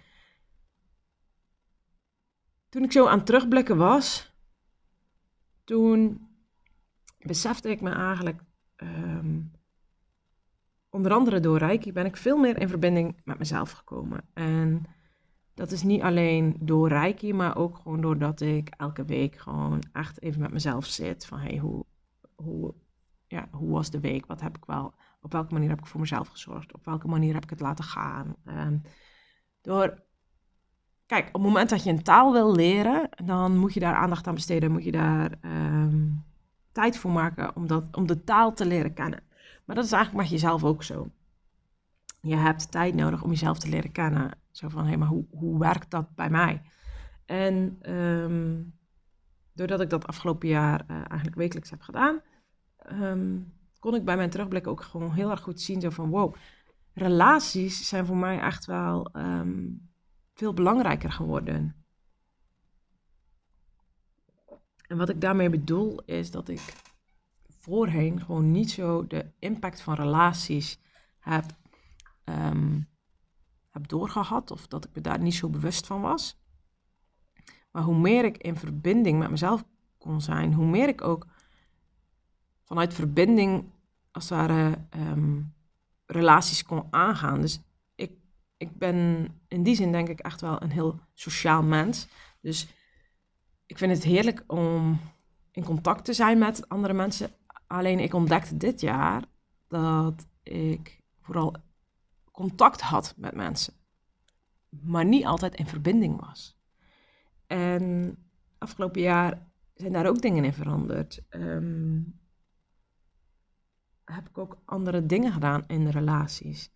Toen ik zo aan terugblikken was, toen besefte ik me eigenlijk, ehm, onder andere door Reiki, ben ik veel meer in verbinding met mezelf gekomen. En dat is niet alleen door Reiki, maar ook gewoon doordat ik elke week gewoon echt even met mezelf zit. Van hey, hoe, hoe, ja, hoe was de week? Wat heb ik wel, op welke manier heb ik voor mezelf gezorgd? Op welke manier heb ik het laten gaan? Um, door, kijk, op het moment dat je een taal wil leren, dan moet je daar aandacht aan besteden. Moet je daar um, tijd voor maken om, dat, om de taal te leren kennen. Maar dat is eigenlijk met jezelf ook zo. Je hebt tijd nodig om jezelf te leren kennen. Zo van, hé, maar hoe, hoe werkt dat bij mij? En um, doordat ik dat afgelopen jaar uh, eigenlijk wekelijks heb gedaan, um, kon ik bij mijn terugblik ook gewoon heel erg goed zien zo van, wow, relaties zijn voor mij echt wel um, veel belangrijker geworden. En wat ik daarmee bedoel is dat ik voorheen gewoon niet zo de impact van relaties heb, um, heb doorgehad. Of dat ik me daar niet zo bewust van was. Maar hoe meer ik in verbinding met mezelf kon zijn, hoe meer ik ook vanuit verbinding als het ware um, relaties kon aangaan. Dus ik, ik ben in die zin denk ik echt wel een heel sociaal mens. Dus ik vind het heerlijk om in contact te zijn met andere mensen. Alleen ik ontdekte dit jaar dat ik vooral contact had met mensen, maar niet altijd in verbinding was. En afgelopen jaar zijn daar ook dingen in veranderd. Um, heb ik ook andere dingen gedaan in relaties.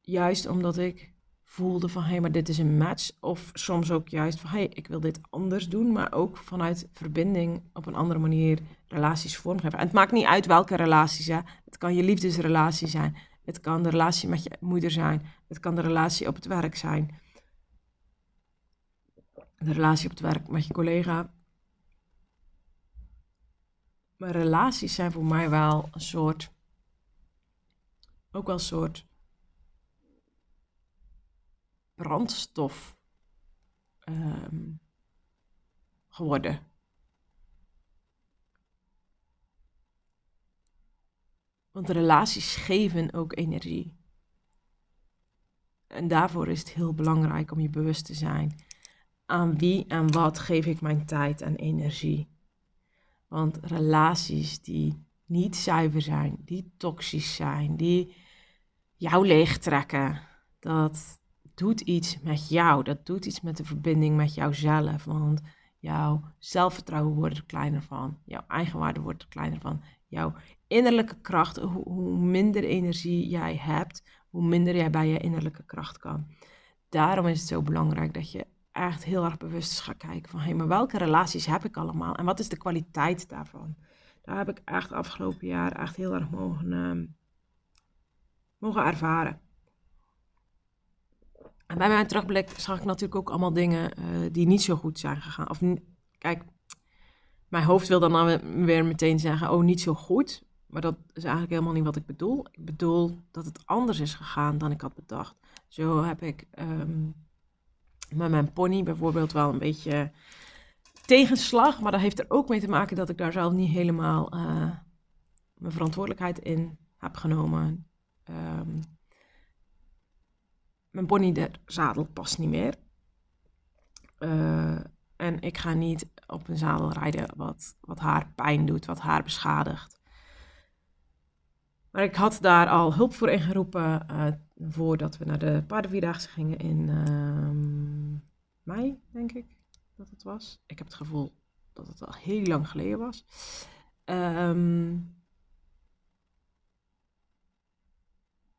Juist omdat ik voelde van hé, hey, maar dit is een match. Of soms ook juist van hé, hey, ik wil dit anders doen. Maar ook vanuit verbinding op een andere manier relaties vormgeven. En het maakt niet uit welke relaties. Hè. Het kan je liefdesrelatie zijn. Het kan de relatie met je moeder zijn. Het kan de relatie op het werk zijn. De relatie op het werk met je collega. Maar relaties zijn voor mij wel een soort. Ook wel een soort brandstof um, geworden. Want relaties geven ook energie. En daarvoor is het heel belangrijk om je bewust te zijn. Aan wie en wat geef ik mijn tijd en energie? Want relaties die niet zuiver zijn, die toxisch zijn, die jou leegtrekken, dat doet iets met jou. Dat doet iets met de verbinding met jouzelf. Want jouw zelfvertrouwen wordt er kleiner van. Jouw eigenwaarde wordt er kleiner van. Jouw innerlijke kracht, hoe, minder energie jij hebt, hoe minder jij bij je innerlijke kracht kan. Daarom is het zo belangrijk dat je echt heel erg bewust gaan kijken van, hé, hey, maar welke relaties heb ik allemaal en wat is de kwaliteit daarvan? Daar heb ik echt afgelopen jaar echt heel erg mogen, uh, mogen ervaren. En bij mijn terugblik zag ik natuurlijk ook allemaal dingen uh, die niet zo goed zijn gegaan. Of kijk, mijn hoofd wil dan, dan weer meteen zeggen, oh, niet zo goed. Maar dat is eigenlijk helemaal niet wat ik bedoel. Ik bedoel dat het anders is gegaan dan ik had bedacht. Zo heb ik um, met mijn pony bijvoorbeeld wel een beetje tegenslag. Maar dat heeft er ook mee te maken dat ik daar zelf niet helemaal uh, mijn verantwoordelijkheid in heb genomen. Um, mijn pony, de zadel past niet meer. Uh, en ik ga niet op een zadel rijden wat, wat haar pijn doet, wat haar beschadigt. Maar ik had daar al hulp voor ingeroepen uh, voordat we naar de paardenvierdaagse gingen in uh, mei, denk ik dat het was. Ik heb het gevoel dat het al heel lang geleden was. Um,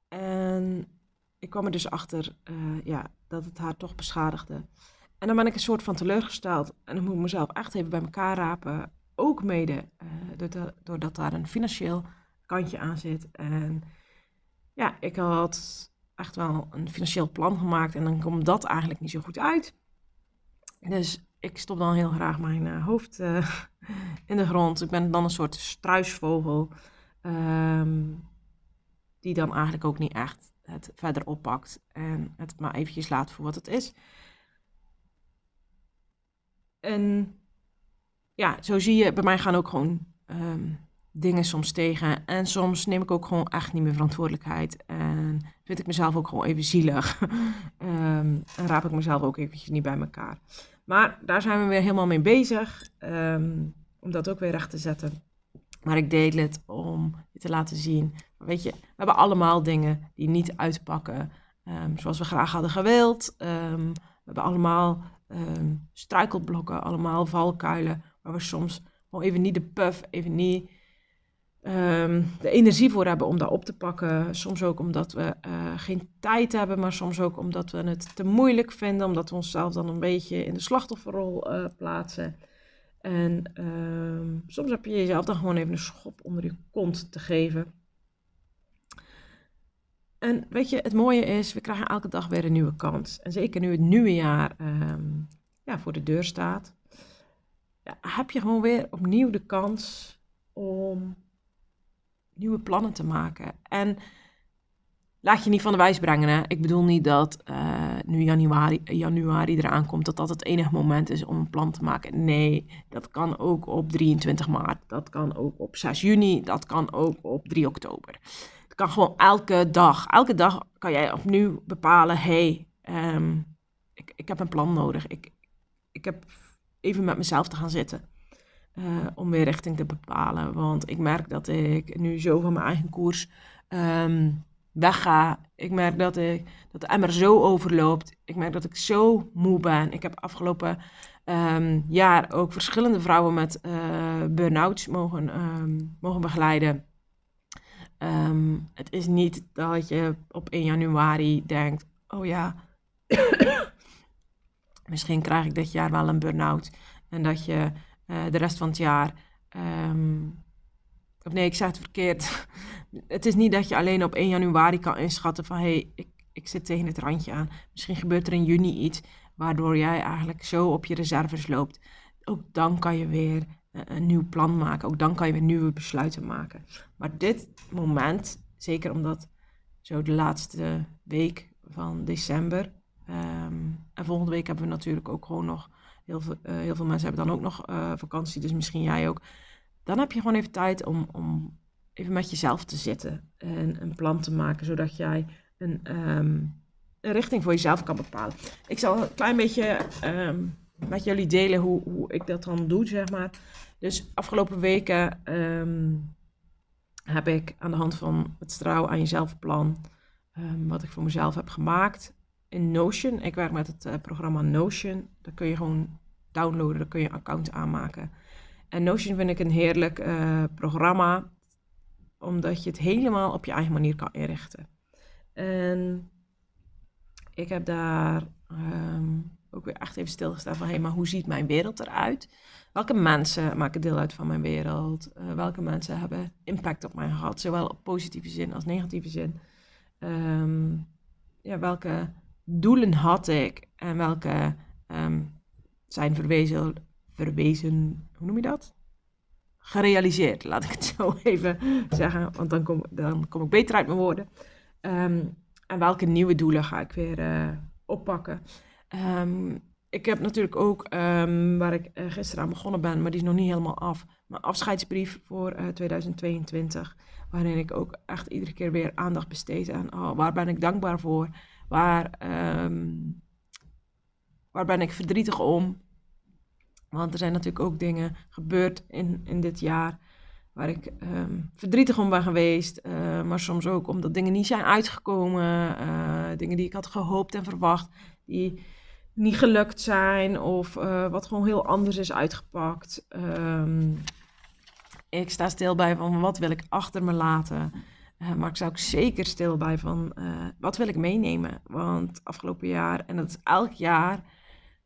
en ik kwam er dus achter uh, ja, dat het haar toch beschadigde. En dan ben ik een soort van teleurgesteld. En dan moet ik mezelf echt even bij elkaar rapen. Ook mede uh, doordat daar een financieel kantje aan zit. En ja, ik had echt wel een financieel plan gemaakt en dan komt dat eigenlijk niet zo goed uit. Dus ik stop dan heel graag mijn uh, hoofd uh, in de grond. Ik ben dan een soort struisvogel. Um, die dan eigenlijk ook niet echt het verder oppakt en het maar eventjes laat voor wat het is. En ja, zo zie je, bij mij gaan ook gewoon ehm, dingen soms tegen. En soms neem ik ook gewoon echt niet meer verantwoordelijkheid. En vind ik mezelf ook gewoon even zielig. um, en raap ik mezelf ook eventjes niet bij elkaar. Maar daar zijn we weer helemaal mee bezig. Um, om dat ook weer recht te zetten. Maar ik deed het om je te laten zien. Weet je, we hebben allemaal dingen die niet uitpakken um, zoals we graag hadden gewild. we hebben allemaal struikelblokken, allemaal valkuilen. Waar we soms gewoon even niet de puff, even niet um, de energie voor hebben om dat op te pakken. Soms ook omdat we uh, geen tijd hebben, maar soms ook omdat we het te moeilijk vinden, omdat we onszelf dan een beetje in de slachtofferrol uh, plaatsen. En um, soms heb je jezelf dan gewoon even een schop onder je kont te geven. En weet je, het mooie is, we krijgen elke dag weer een nieuwe kans. En zeker nu het nieuwe jaar um, ja, voor de deur staat, ja, heb je gewoon weer opnieuw de kans om nieuwe plannen te maken. En laat je niet van de wijs brengen. Hè? Ik bedoel niet dat uh, nu januari, januari eraan komt, dat dat het enige moment is om een plan te maken. Nee, dat kan ook op 23 maart, dat kan ook op 6 juni, dat kan ook op 3 oktober. Het kan gewoon elke dag. Elke dag kan jij opnieuw bepalen, hey, um, ik, ik heb een plan nodig. Ik, ik heb even met mezelf te gaan zitten. Uh, om weer richting te bepalen. Want ik merk dat ik nu zo van mijn eigen koers um, wegga. Ik merk dat, ik, dat de emmer zo overloopt. Ik merk dat ik zo moe ben. Ik heb afgelopen um, jaar ook verschillende vrouwen met uh, burn-outs mogen, um, mogen begeleiden. het is niet dat je op 1 januari denkt: oh ja, misschien krijg ik dit jaar wel een burn-out. En dat je uh, de rest van het jaar. Um, of nee, ik zeg het verkeerd. het is niet dat je alleen op 1 januari kan inschatten van hé, hey, ik, ik zit tegen het randje aan. Misschien gebeurt er in juni iets waardoor jij eigenlijk zo op je reserves loopt. Ook dan kan je weer uh, een nieuw plan maken. Ook dan kan je weer nieuwe besluiten maken. Maar dit moment, zeker omdat zo de laatste week van december. Um, en volgende week hebben we natuurlijk ook gewoon nog Heel veel, uh, heel veel mensen hebben dan ook nog uh, vakantie, dus misschien jij ook. Dan heb je gewoon even tijd om, om even met jezelf te zitten en een plan te maken, zodat jij een, um, een richting voor jezelf kan bepalen. Ik zal een klein beetje um, met jullie delen hoe, hoe ik dat dan doe, zeg maar. Dus afgelopen weken um, heb ik aan de hand van het Trouw aan jezelf plan, wat ik voor mezelf heb gemaakt, in Notion. Ik werk met het uh, programma Notion. Daar kun je gewoon downloaden, daar kun je een account aanmaken. En Notion vind ik een heerlijk uh, programma, omdat je het helemaal op je eigen manier kan inrichten. En ik heb daar um, ook weer echt even stilgestaan van, hé, hey, maar hoe ziet mijn wereld eruit? Welke mensen maken deel uit van mijn wereld? Uh, welke mensen hebben impact op mij gehad, zowel op positieve zin als negatieve zin? Um, ja, welke doelen had ik en welke um, zijn verwezen, verwezen, hoe noem je dat? Gerealiseerd, laat ik het zo even zeggen, want dan kom, dan kom ik beter uit mijn woorden. Um, en welke nieuwe doelen ga ik weer uh, oppakken? Um, ik heb natuurlijk ook, waar ik uh, gisteren aan begonnen ben, maar die is nog niet helemaal af, mijn afscheidsbrief voor uh, 2022. Waarin ik ook echt iedere keer weer aandacht besteed aan oh, waar ben ik dankbaar voor Waar, um, waar ben ik verdrietig om? Want er zijn natuurlijk ook dingen gebeurd in, in dit jaar waar ik um, verdrietig om ben geweest. Uh, maar soms ook omdat dingen niet zijn uitgekomen. Uh, dingen die ik had gehoopt en verwacht, die niet gelukt zijn. Of uh, wat gewoon heel anders is uitgepakt. Um, ik sta stil bij van wat wil ik achter me laten. Uh, maar ik zou ook zeker stil bij van uh, wat wil ik meenemen? Want afgelopen jaar, en dat is elk jaar,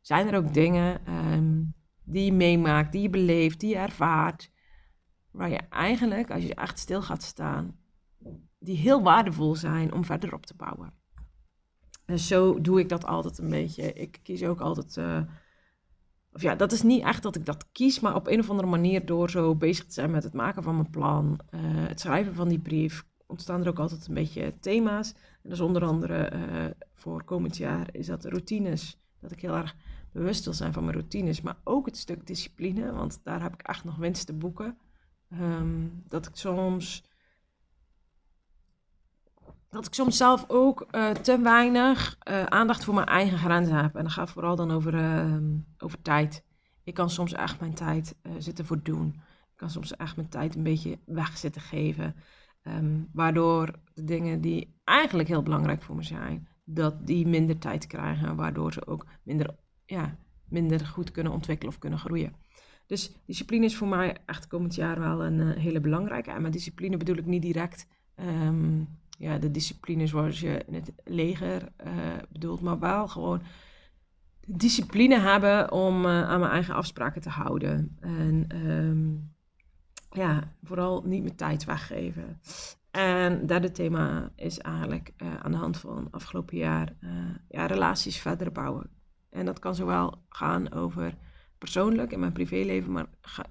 zijn er ook dingen um, die je meemaakt, die je beleeft, die je ervaart. Waar je eigenlijk, als je echt stil gaat staan, die heel waardevol zijn om verder op te bouwen. En zo doe ik dat altijd een beetje. Ik kies ook altijd. Uh, of ja, dat is niet echt dat ik dat kies, maar op een of andere manier door zo bezig te zijn met het maken van mijn plan, het schrijven van die brief, ontstaan er ook altijd een beetje thema's. En dat is onder andere uh, voor komend jaar is dat routines. Dat ik heel erg bewust wil zijn van mijn routines, maar ook het stuk discipline, want daar heb ik echt nog winst te boeken. Ehm, dat ik soms dat ik soms zelf ook uh, te weinig uh, aandacht voor mijn eigen grenzen heb. En dat gaat vooral dan over, uh, over tijd. Ik kan soms echt mijn tijd zitten voor doen. Ik kan soms echt mijn tijd een beetje weg zitten geven. Um, waardoor de dingen die eigenlijk heel belangrijk voor me zijn, dat die minder tijd krijgen. Waardoor ze ook minder, ja, minder goed kunnen ontwikkelen of kunnen groeien. Dus discipline is voor mij echt komend jaar wel een hele belangrijke. En met discipline bedoel ik niet direct um, ja, de discipline zoals je in het leger uh, bedoelt, maar wel gewoon discipline hebben om uh, aan mijn eigen afspraken te houden. En um, ja, vooral niet mijn tijd weggeven. En derde thema is eigenlijk uh, aan de hand van afgelopen jaar ja, relaties verder bouwen. En dat kan zowel gaan over persoonlijk in mijn privéleven, maar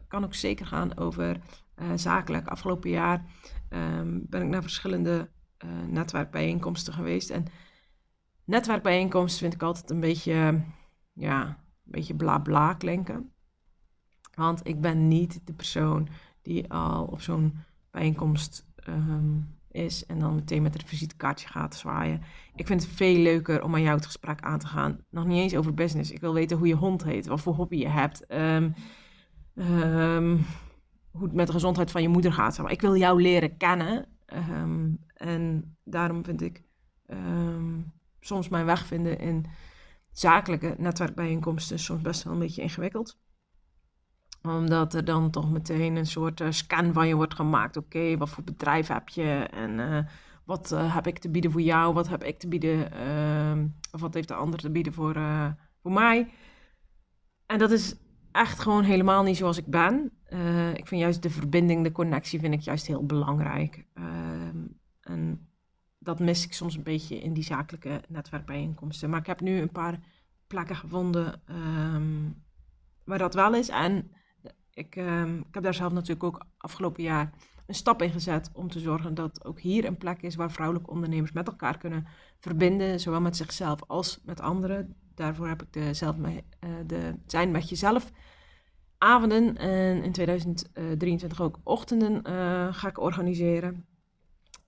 kan ook zeker gaan over zakelijk. Afgelopen jaar um, ben ik naar verschillende netwerkbijeenkomsten geweest. En netwerkbijeenkomsten vind ik altijd een beetje, ja, een beetje bla bla klinken. Want ik ben niet de persoon die al op zo'n bijeenkomst um, is en dan meteen met het visitekaartje gaat zwaaien. Ik vind het veel leuker om aan jou het gesprek aan te gaan. Nog niet eens over business. Ik wil weten hoe je hond heet, wat voor hobby je hebt. Um, um, hoe het met de gezondheid van je moeder gaat. Ik wil jou leren kennen. En daarom vind ik soms mijn weg vinden in zakelijke netwerkbijeenkomsten soms best wel een beetje ingewikkeld. Omdat er dan toch meteen een soort uh, scan van je wordt gemaakt. Oké, wat voor bedrijf heb je en uh, wat uh, heb ik te bieden voor jou? Wat heb ik te bieden? Ehm, of wat heeft de ander te bieden voor, voor mij? En dat is echt gewoon helemaal niet zoals ik ben. Ik vind juist de verbinding, de connectie vind ik juist heel belangrijk. Uh, en dat mis ik soms een beetje in die zakelijke netwerkbijeenkomsten. Maar ik heb nu een paar plekken gevonden um, waar dat wel is. En ik, um, ik heb daar zelf natuurlijk ook afgelopen jaar een stap in gezet om te zorgen dat ook hier een plek is waar vrouwelijke ondernemers met elkaar kunnen verbinden, zowel met zichzelf als met anderen. Daarvoor heb ik de, zelf me, uh, de Zijn met Jezelf avonden en in 2023 ook ochtenden uh, ga ik organiseren.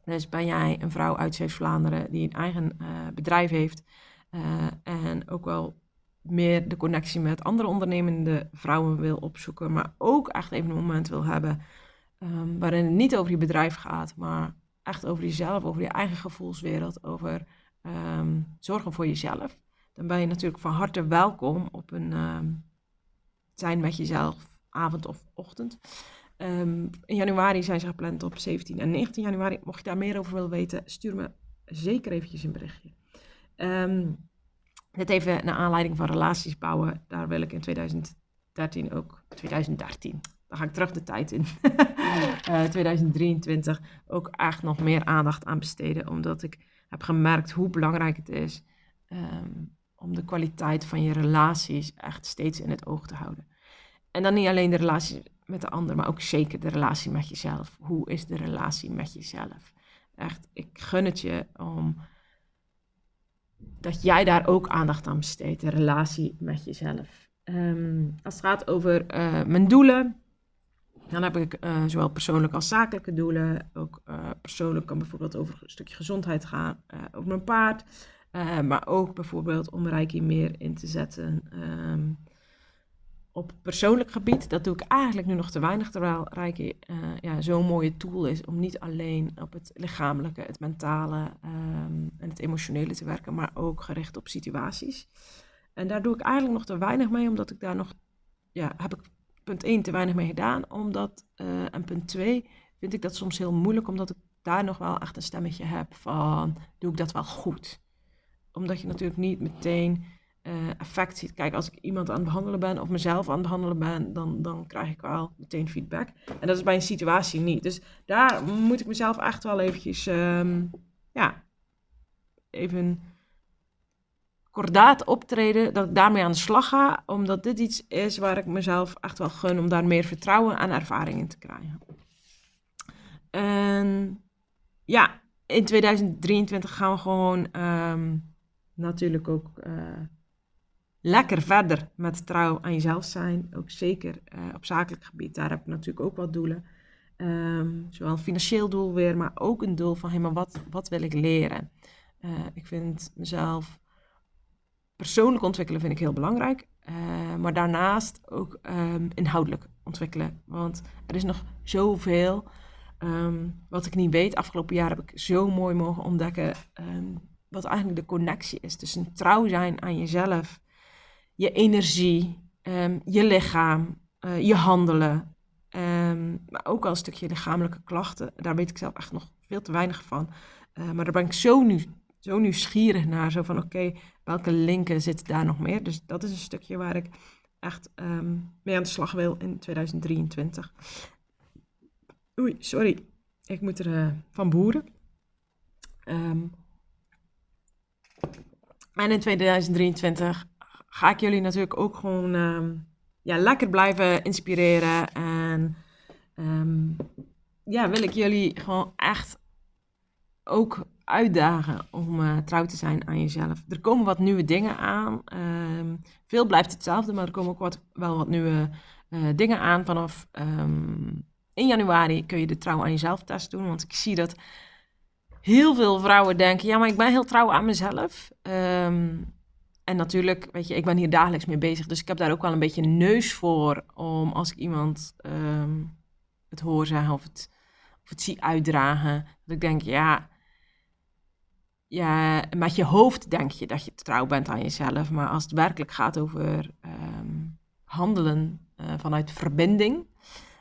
Dus ben jij een vrouw uit Zeeuws-Vlaanderen die een eigen uh, bedrijf heeft en ook wel meer de connectie met andere ondernemende vrouwen wil opzoeken, maar ook echt even een moment wil hebben um, waarin het niet over je bedrijf gaat, maar echt over jezelf, over je eigen gevoelswereld, over um, zorgen voor jezelf. Dan ben je natuurlijk van harte welkom op een um, zijn met jezelf avond of ochtend. In januari zijn ze gepland op 17 en 19 januari. Mocht je daar meer over willen weten, stuur me zeker eventjes een berichtje. Dit even naar aanleiding van relaties bouwen. Daar wil ik in 2013 ook, 2013, daar ga ik terug de tijd in, uh, 2023 ook echt nog meer aandacht aan besteden. Omdat ik heb gemerkt hoe belangrijk het is um, om de kwaliteit van je relaties echt steeds in het oog te houden. En dan niet alleen de relatie met de ander, maar ook zeker de relatie met jezelf. Hoe is de relatie met jezelf? Echt, ik gun het je om dat jij daar ook aandacht aan besteedt, de relatie met jezelf. Um, als het gaat over uh, mijn doelen, dan heb ik uh, zowel persoonlijke als zakelijke doelen. Ook uh, persoonlijk kan bijvoorbeeld over een stukje gezondheid gaan, over mijn paard. maar ook bijvoorbeeld om Reiki meer in te zetten. Um, op persoonlijk gebied, dat doe ik eigenlijk nu nog te weinig, terwijl Reiki uh, ja, zo'n mooie tool is om niet alleen op het lichamelijke, het mentale um, en het emotionele te werken, maar ook gericht op situaties. En daar doe ik eigenlijk nog te weinig mee, omdat ik daar nog, ja, heb ik punt 1 te weinig mee gedaan, omdat, uh, en punt 2 vind ik dat soms heel moeilijk, omdat ik daar nog wel echt een stemmetje heb van, doe ik dat wel goed? Omdat je natuurlijk niet meteen effect ziet. Kijk, als ik iemand aan het behandelen ben of mezelf aan het behandelen ben, dan, dan krijg ik wel meteen feedback. En dat is bij een situatie niet. Dus daar moet ik mezelf echt wel eventjes, um, ja, even kordaat optreden, dat ik daarmee aan de slag ga, omdat dit iets is waar ik mezelf echt wel gun om daar meer vertrouwen en ervaring in te krijgen. En ja, in 2023 gaan we gewoon um, natuurlijk ook uh, lekker verder met trouw aan jezelf zijn. Ook zeker uh, op zakelijk gebied. Daar heb ik natuurlijk ook wat doelen. Um, zowel een financieel doel weer, maar ook een doel van, hé, maar wat, wat wil ik leren? Uh, ik vind mezelf persoonlijk ontwikkelen vind ik heel belangrijk. Uh, maar daarnaast ook um, inhoudelijk ontwikkelen. Want er is nog zoveel um, wat ik niet weet. Afgelopen jaar heb ik zo mooi mogen ontdekken wat eigenlijk de connectie is tussen trouw zijn aan jezelf, je energie, je lichaam, uh, je handelen, Um, maar ook al een stukje lichamelijke klachten. Daar weet ik zelf echt nog veel te weinig van. Uh, maar daar ben ik zo, nu, zo nieuwsgierig naar. Zo van, oké, welke linken zitten daar nog meer? Dus dat is een stukje waar ik echt um, mee aan de slag wil in 2023. Oei, sorry. Ik moet er uh, van boeren. Um, en in 2023 ga ik jullie natuurlijk ook gewoon ja, lekker blijven inspireren. En um, ja, wil ik jullie gewoon echt ook uitdagen om uh, trouw te zijn aan jezelf. Er komen wat nieuwe dingen aan. Um, veel blijft hetzelfde, maar er komen ook wat, wel wat nieuwe uh, dingen aan. Vanaf um, 1 januari kun je de trouw aan jezelf test doen. Want ik zie dat heel veel vrouwen denken: ja, maar ik ben heel trouw aan mezelf. Um, en natuurlijk, weet je, ik ben hier dagelijks mee bezig. Dus ik heb daar ook wel een beetje neus voor. Om als ik iemand um, het hoor zeggen of het, of het zie uitdragen. Dat ik denk, ja, ja, met je hoofd denk je dat je trouw bent aan jezelf. Maar als het werkelijk gaat over um, handelen uh, vanuit verbinding.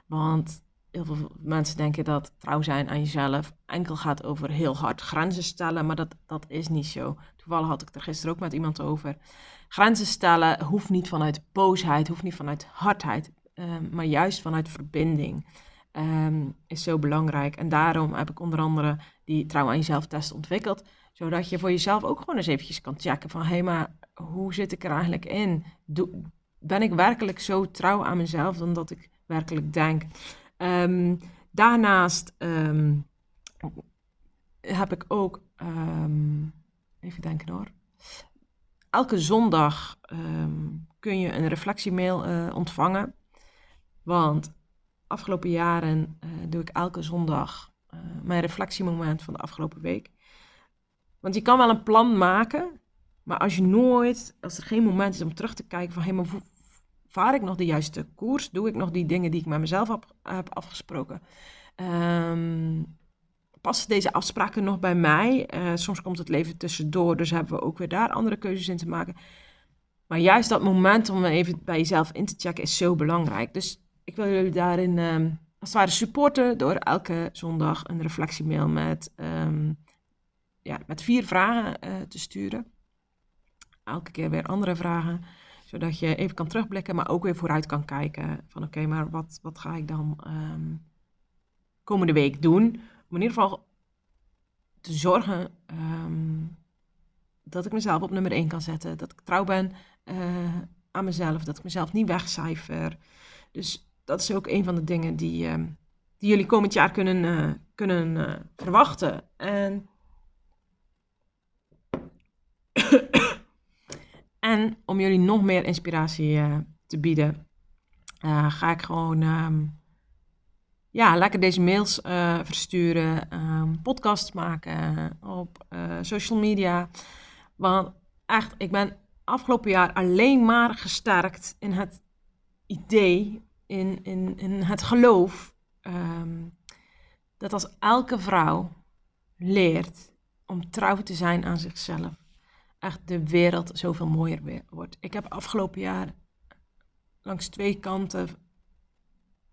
Want heel veel mensen denken dat trouw zijn aan jezelf enkel gaat over heel hard grenzen stellen, maar dat, dat is niet zo. Toevallig had ik er gisteren ook met iemand over. Grenzen stellen hoeft niet vanuit boosheid, hoeft niet vanuit hardheid, um, maar juist vanuit verbinding. Um, is zo belangrijk. En daarom heb ik onder andere die trouw aan jezelf test ontwikkeld. Zodat je voor jezelf ook gewoon eens eventjes kan checken van... hé, hey, maar hoe zit ik er eigenlijk in? Ben ik werkelijk zo trouw aan mezelf dan dat ik werkelijk denk? Um, daarnaast heb ik ook, even denken hoor, elke zondag kun je een reflectiemail uh, ontvangen. Want afgelopen jaren uh, doe ik elke zondag uh, mijn reflectiemoment van de afgelopen week. Want je kan wel een plan maken, maar als je nooit, als er geen moment is om terug te kijken van hé, hey, maar vaar ik nog de juiste koers? Doe ik nog die dingen die ik met mezelf heb, heb afgesproken? Um, passen deze afspraken nog bij mij? Uh, soms komt het leven tussendoor, dus hebben we ook weer daar andere keuzes in te maken. Maar juist dat moment om even bij jezelf in te checken is zo belangrijk. Dus ik wil jullie daarin um, als het ware supporten door elke zondag een reflectiemail met, um, ja, met vier vragen uh, te sturen. Elke keer weer andere vragen zodat je even kan terugblikken, maar ook weer vooruit kan kijken. Van oké, maar wat, wat ga ik dan um, komende week doen? Om in ieder geval te zorgen um, dat ik mezelf op nummer 1 kan zetten. Dat ik trouw ben uh, aan mezelf. Dat ik mezelf niet wegcijfer. Dus dat is ook een van de dingen die, uh, die jullie komend jaar kunnen, uh, kunnen uh, verwachten. En En om jullie nog meer inspiratie te bieden, ga ik gewoon um, ja, lekker deze mails uh, versturen, um, podcasts maken op social media. Want echt, ik ben afgelopen jaar alleen maar gesterkt in het idee, in, in, in het geloof, um, dat als elke vrouw leert om trouw te zijn aan zichzelf echt de wereld zoveel mooier wordt. Ik heb afgelopen jaar langs twee kanten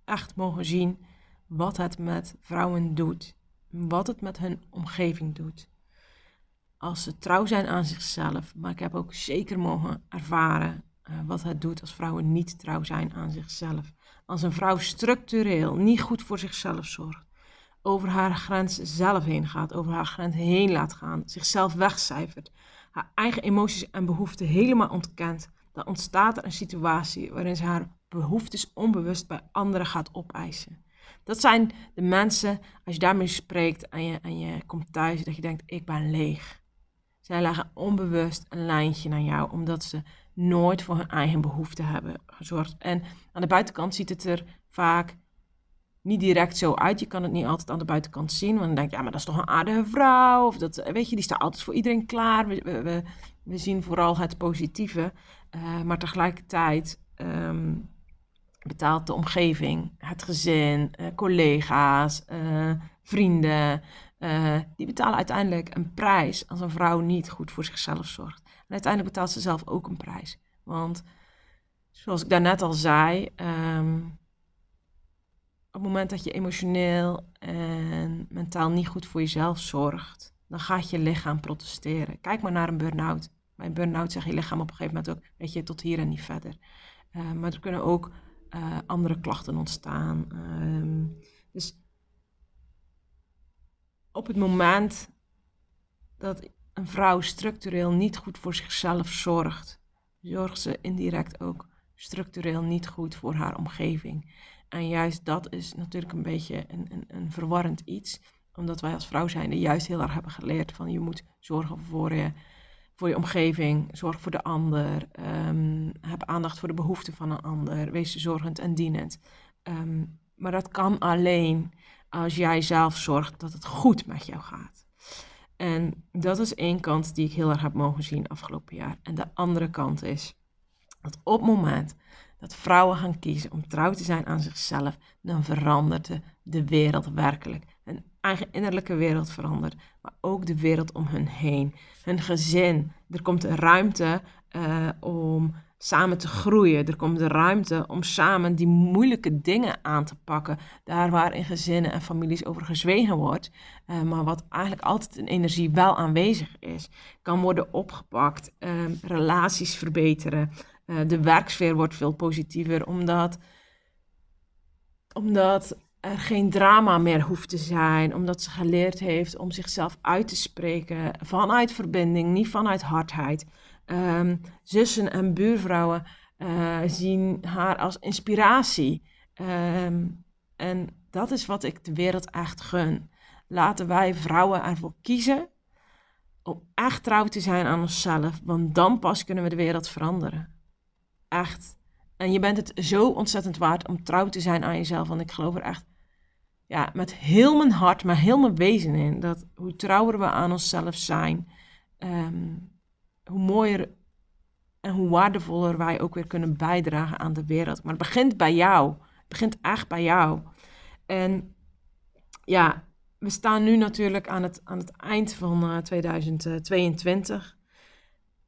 echt mogen zien wat het met vrouwen doet. Wat het met hun omgeving doet. Als ze trouw zijn aan zichzelf. Maar ik heb ook zeker mogen ervaren uh, wat het doet als vrouwen niet trouw zijn aan zichzelf. Als een vrouw structureel niet goed voor zichzelf zorgt. Over haar grens zelf heen gaat. Over haar grens heen laat gaan. Zichzelf wegcijfert haar eigen emoties en behoeften helemaal ontkent, dan ontstaat er een situatie waarin ze haar behoeftes onbewust bij anderen gaat opeisen. Dat zijn de mensen, als je daarmee spreekt en je, en je komt thuis, dat je denkt, ik ben leeg. Zij leggen onbewust een lijntje naar jou, omdat ze nooit voor hun eigen behoeften hebben gezorgd. En aan de buitenkant ziet het er vaak niet direct zo uit. Je kan het niet altijd aan de buitenkant zien. Want dan denk je, ja, maar dat is toch een aardige vrouw. Of dat, weet je, die staat altijd voor iedereen klaar. We, we, we zien vooral het positieve. Uh, maar tegelijkertijd um, betaalt de omgeving, het gezin, uh, collega's, uh, vrienden. die betalen uiteindelijk een prijs als een vrouw niet goed voor zichzelf zorgt. En uiteindelijk betaalt ze zelf ook een prijs. Want zoals ik daarnet al zei, um, op het moment dat je emotioneel en mentaal niet goed voor jezelf zorgt, dan gaat je lichaam protesteren. Kijk maar naar een burn-out. Bij een burn-out zegt je lichaam op een gegeven moment ook, weet je, tot hier en niet verder. Maar er kunnen ook uh, andere klachten ontstaan. Um, dus op het moment dat een vrouw structureel niet goed voor zichzelf zorgt, zorgt ze indirect ook structureel niet goed voor haar omgeving. En juist dat is natuurlijk een beetje een, een, een verwarrend iets. Omdat wij als vrouw zijn juist heel erg hebben geleerd van je moet zorgen voor je, voor je omgeving, zorg voor de ander, um, heb aandacht voor de behoeften van een ander, wees zorgend en dienend. Um, maar dat kan alleen als jij zelf zorgt dat het goed met jou gaat. En dat is één kant die ik heel erg heb mogen zien afgelopen jaar. En de andere kant is dat op het moment dat vrouwen gaan kiezen om trouw te zijn aan zichzelf, dan verandert de, wereld werkelijk. Eigen innerlijke wereld verandert, maar ook de wereld om hun heen. Hun gezin. Er komt ruimte uh, om samen te groeien. Er komt de ruimte om samen die moeilijke dingen aan te pakken. Daar waar in gezinnen en families over gezwegen wordt, uh, maar wat eigenlijk altijd in energie wel aanwezig is, kan worden opgepakt. Uh, relaties verbeteren. Uh, de werksfeer wordt veel positiever, omdat, omdat er geen drama meer hoeft te zijn, omdat ze geleerd heeft om zichzelf uit te spreken vanuit verbinding, niet vanuit hardheid. Um, zussen en buurvrouwen uh, zien haar als inspiratie. Um, en dat is wat ik de wereld echt gun. Laten wij vrouwen ervoor kiezen om echt trouw te zijn aan onszelf, want dan pas kunnen we de wereld veranderen. Echt. En je bent het zo ontzettend waard om trouw te zijn aan jezelf. Want ik geloof er echt ja, met heel mijn hart, maar heel mijn wezen in. Dat hoe trouwer we aan onszelf zijn, um, hoe mooier en hoe waardevoller wij ook weer kunnen bijdragen aan de wereld. Maar het begint bij jou. Het begint echt bij jou. En ja, we staan nu natuurlijk aan het, aan het eind van uh, 2022.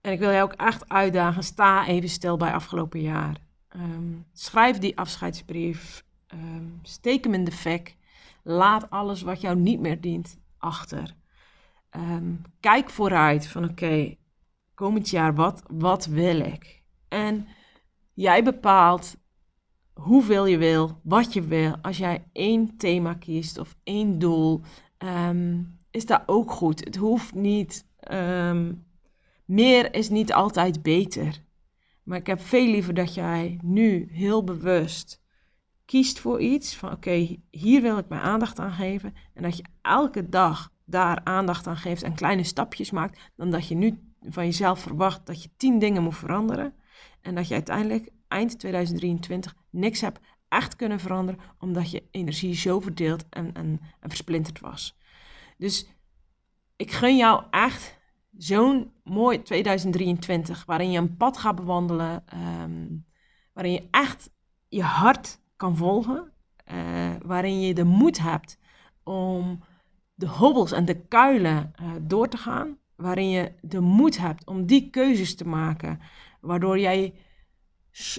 En ik wil jou ook echt uitdagen, sta even stil bij afgelopen jaar. Um, schrijf die afscheidsbrief, um, steek hem in de fik, laat alles wat jou niet meer dient achter. Um, kijk vooruit van oké, komend jaar, wat, wat wil ik? En jij bepaalt hoeveel je wil, wat je wil. Als jij één thema kiest of één doel, is dat ook goed. Het hoeft niet meer is niet altijd beter. Maar ik heb veel liever dat jij nu heel bewust kiest voor iets. Van oké, hier wil ik mijn aandacht aan geven. En dat je elke dag daar aandacht aan geeft en kleine stapjes maakt. Dan dat je nu van jezelf verwacht dat je tien dingen moet veranderen. En dat je uiteindelijk eind 2023 niks hebt echt kunnen veranderen. Omdat je energie zo verdeeld en, en, en versplinterd was. Dus ik gun jou echt zo'n mooi 2023, waarin je een pad gaat bewandelen, ehm, waarin je echt je hart kan volgen, uh, waarin je de moed hebt om de hobbels en de kuilen uh, door te gaan, waarin je de moed hebt om die keuzes te maken, waardoor jij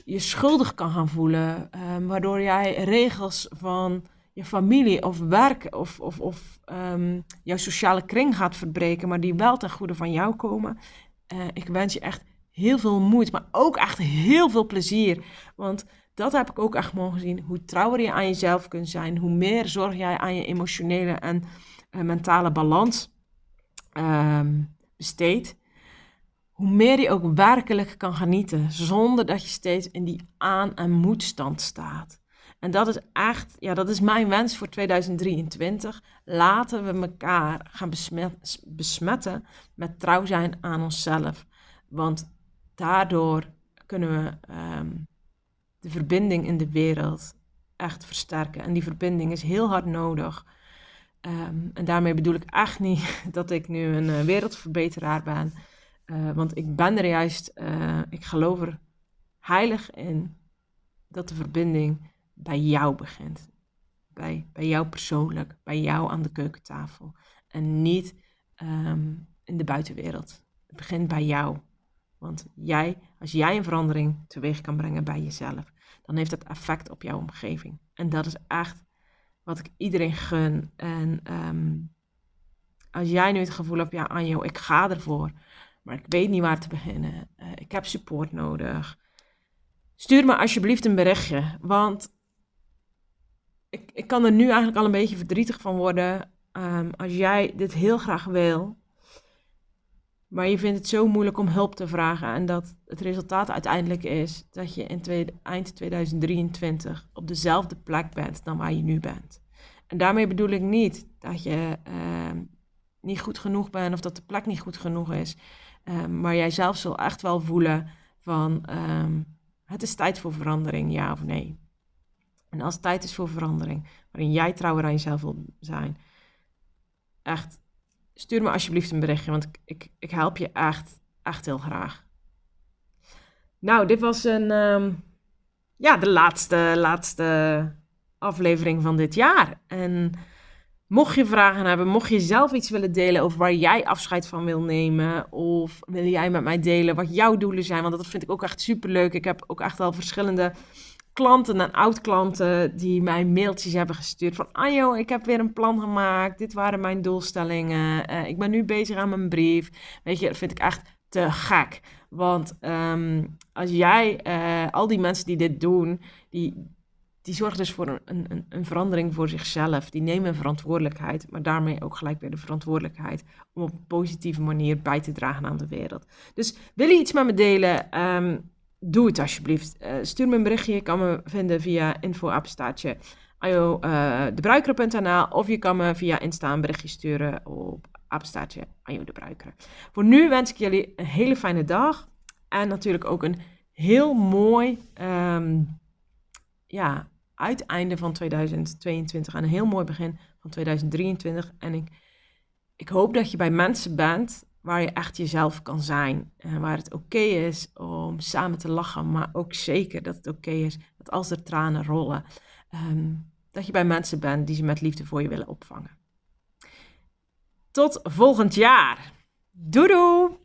je schuldig kan gaan voelen, uh, waardoor jij regels van je familie of werk of, of, of um, jouw sociale kring gaat verbreken, maar die wel ten goede van jou komen. Uh, ik wens je echt heel veel moed, maar ook echt heel veel plezier. Want dat heb ik ook echt mogen zien. Hoe trouwer je aan jezelf kunt zijn, hoe meer zorg jij aan je emotionele en uh, mentale balans um, besteedt. Hoe meer je ook werkelijk kan genieten, zonder dat je steeds in die aan- en moedstand staat. En dat is echt, ja, dat is mijn wens voor 2023. Laten we elkaar gaan besmet, besmetten met trouw zijn aan onszelf. Want daardoor kunnen we ehm, de verbinding in de wereld echt versterken. En die verbinding is heel hard nodig. Ehm, en daarmee bedoel ik echt niet dat ik nu een uh, wereldverbeteraar ben. Uh, want ik ben er juist, uh, ik geloof er heilig in dat de verbinding bij jou begint. Bij, bij jou persoonlijk, bij jou aan de keukentafel. En niet um, in de buitenwereld. Het begint bij jou. Want jij, als jij een verandering teweeg kan brengen bij jezelf, dan heeft dat effect op jouw omgeving. En dat is echt wat ik iedereen gun. En um, als jij nu het gevoel hebt, ja Anjo, ik ga ervoor, maar ik weet niet waar te beginnen. Uh, ik heb support nodig. Stuur me alsjeblieft een berichtje, want ik, kan er nu eigenlijk al een beetje verdrietig van worden. Um, als jij dit heel graag wil, maar je vindt het zo moeilijk om hulp te vragen en dat het resultaat uiteindelijk is dat je in tweede, eind 2023 op dezelfde plek bent dan waar je nu bent. En daarmee bedoel ik niet dat je uh, niet goed genoeg bent of dat de plek niet goed genoeg is. Uh, maar jij zelf zal echt wel voelen van het is tijd voor verandering, ja of nee. En als het tijd is voor verandering, waarin jij trouwer aan jezelf wil zijn, echt stuur me alsjeblieft een berichtje, want ik, ik, help je echt, echt heel graag. Nou, dit was een, um, ja, de laatste, laatste aflevering van dit jaar. En mocht je vragen hebben, mocht je zelf iets willen delen over waar jij afscheid van wil nemen, of wil jij met mij delen wat jouw doelen zijn, want dat vind ik ook echt super leuk. Ik heb ook echt al verschillende klanten en oud-klanten die mij mailtjes hebben gestuurd van Anjo, ik heb weer een plan gemaakt, dit waren mijn doelstellingen, uh, ik ben nu bezig aan mijn brief. Weet je, dat vind ik echt te gek. Want um, als jij, uh, al die mensen die dit doen, die, die zorgen dus voor een, een, een verandering voor zichzelf. Die nemen verantwoordelijkheid, maar daarmee ook gelijk weer de verantwoordelijkheid om op een positieve manier bij te dragen aan de wereld. Dus wil je iets met me delen? Um, doe het alsjeblieft. Uh, stuur me een berichtje. Je kan me vinden via info-apenstaartje uh, debruikeren.nl of je kan me via Insta een berichtje sturen op Bruikeren. Voor nu wens ik jullie een hele fijne dag en natuurlijk ook een heel mooi um, ja, uiteinde van 2022 en een heel mooi begin van 2023. En ik, ik hoop dat je bij mensen bent waar je echt jezelf kan zijn. En waar het oké is om samen te lachen, maar ook zeker dat het oké is dat als er tranen rollen, um, dat je bij mensen bent die ze met liefde voor je willen opvangen. Tot volgend jaar. Doei!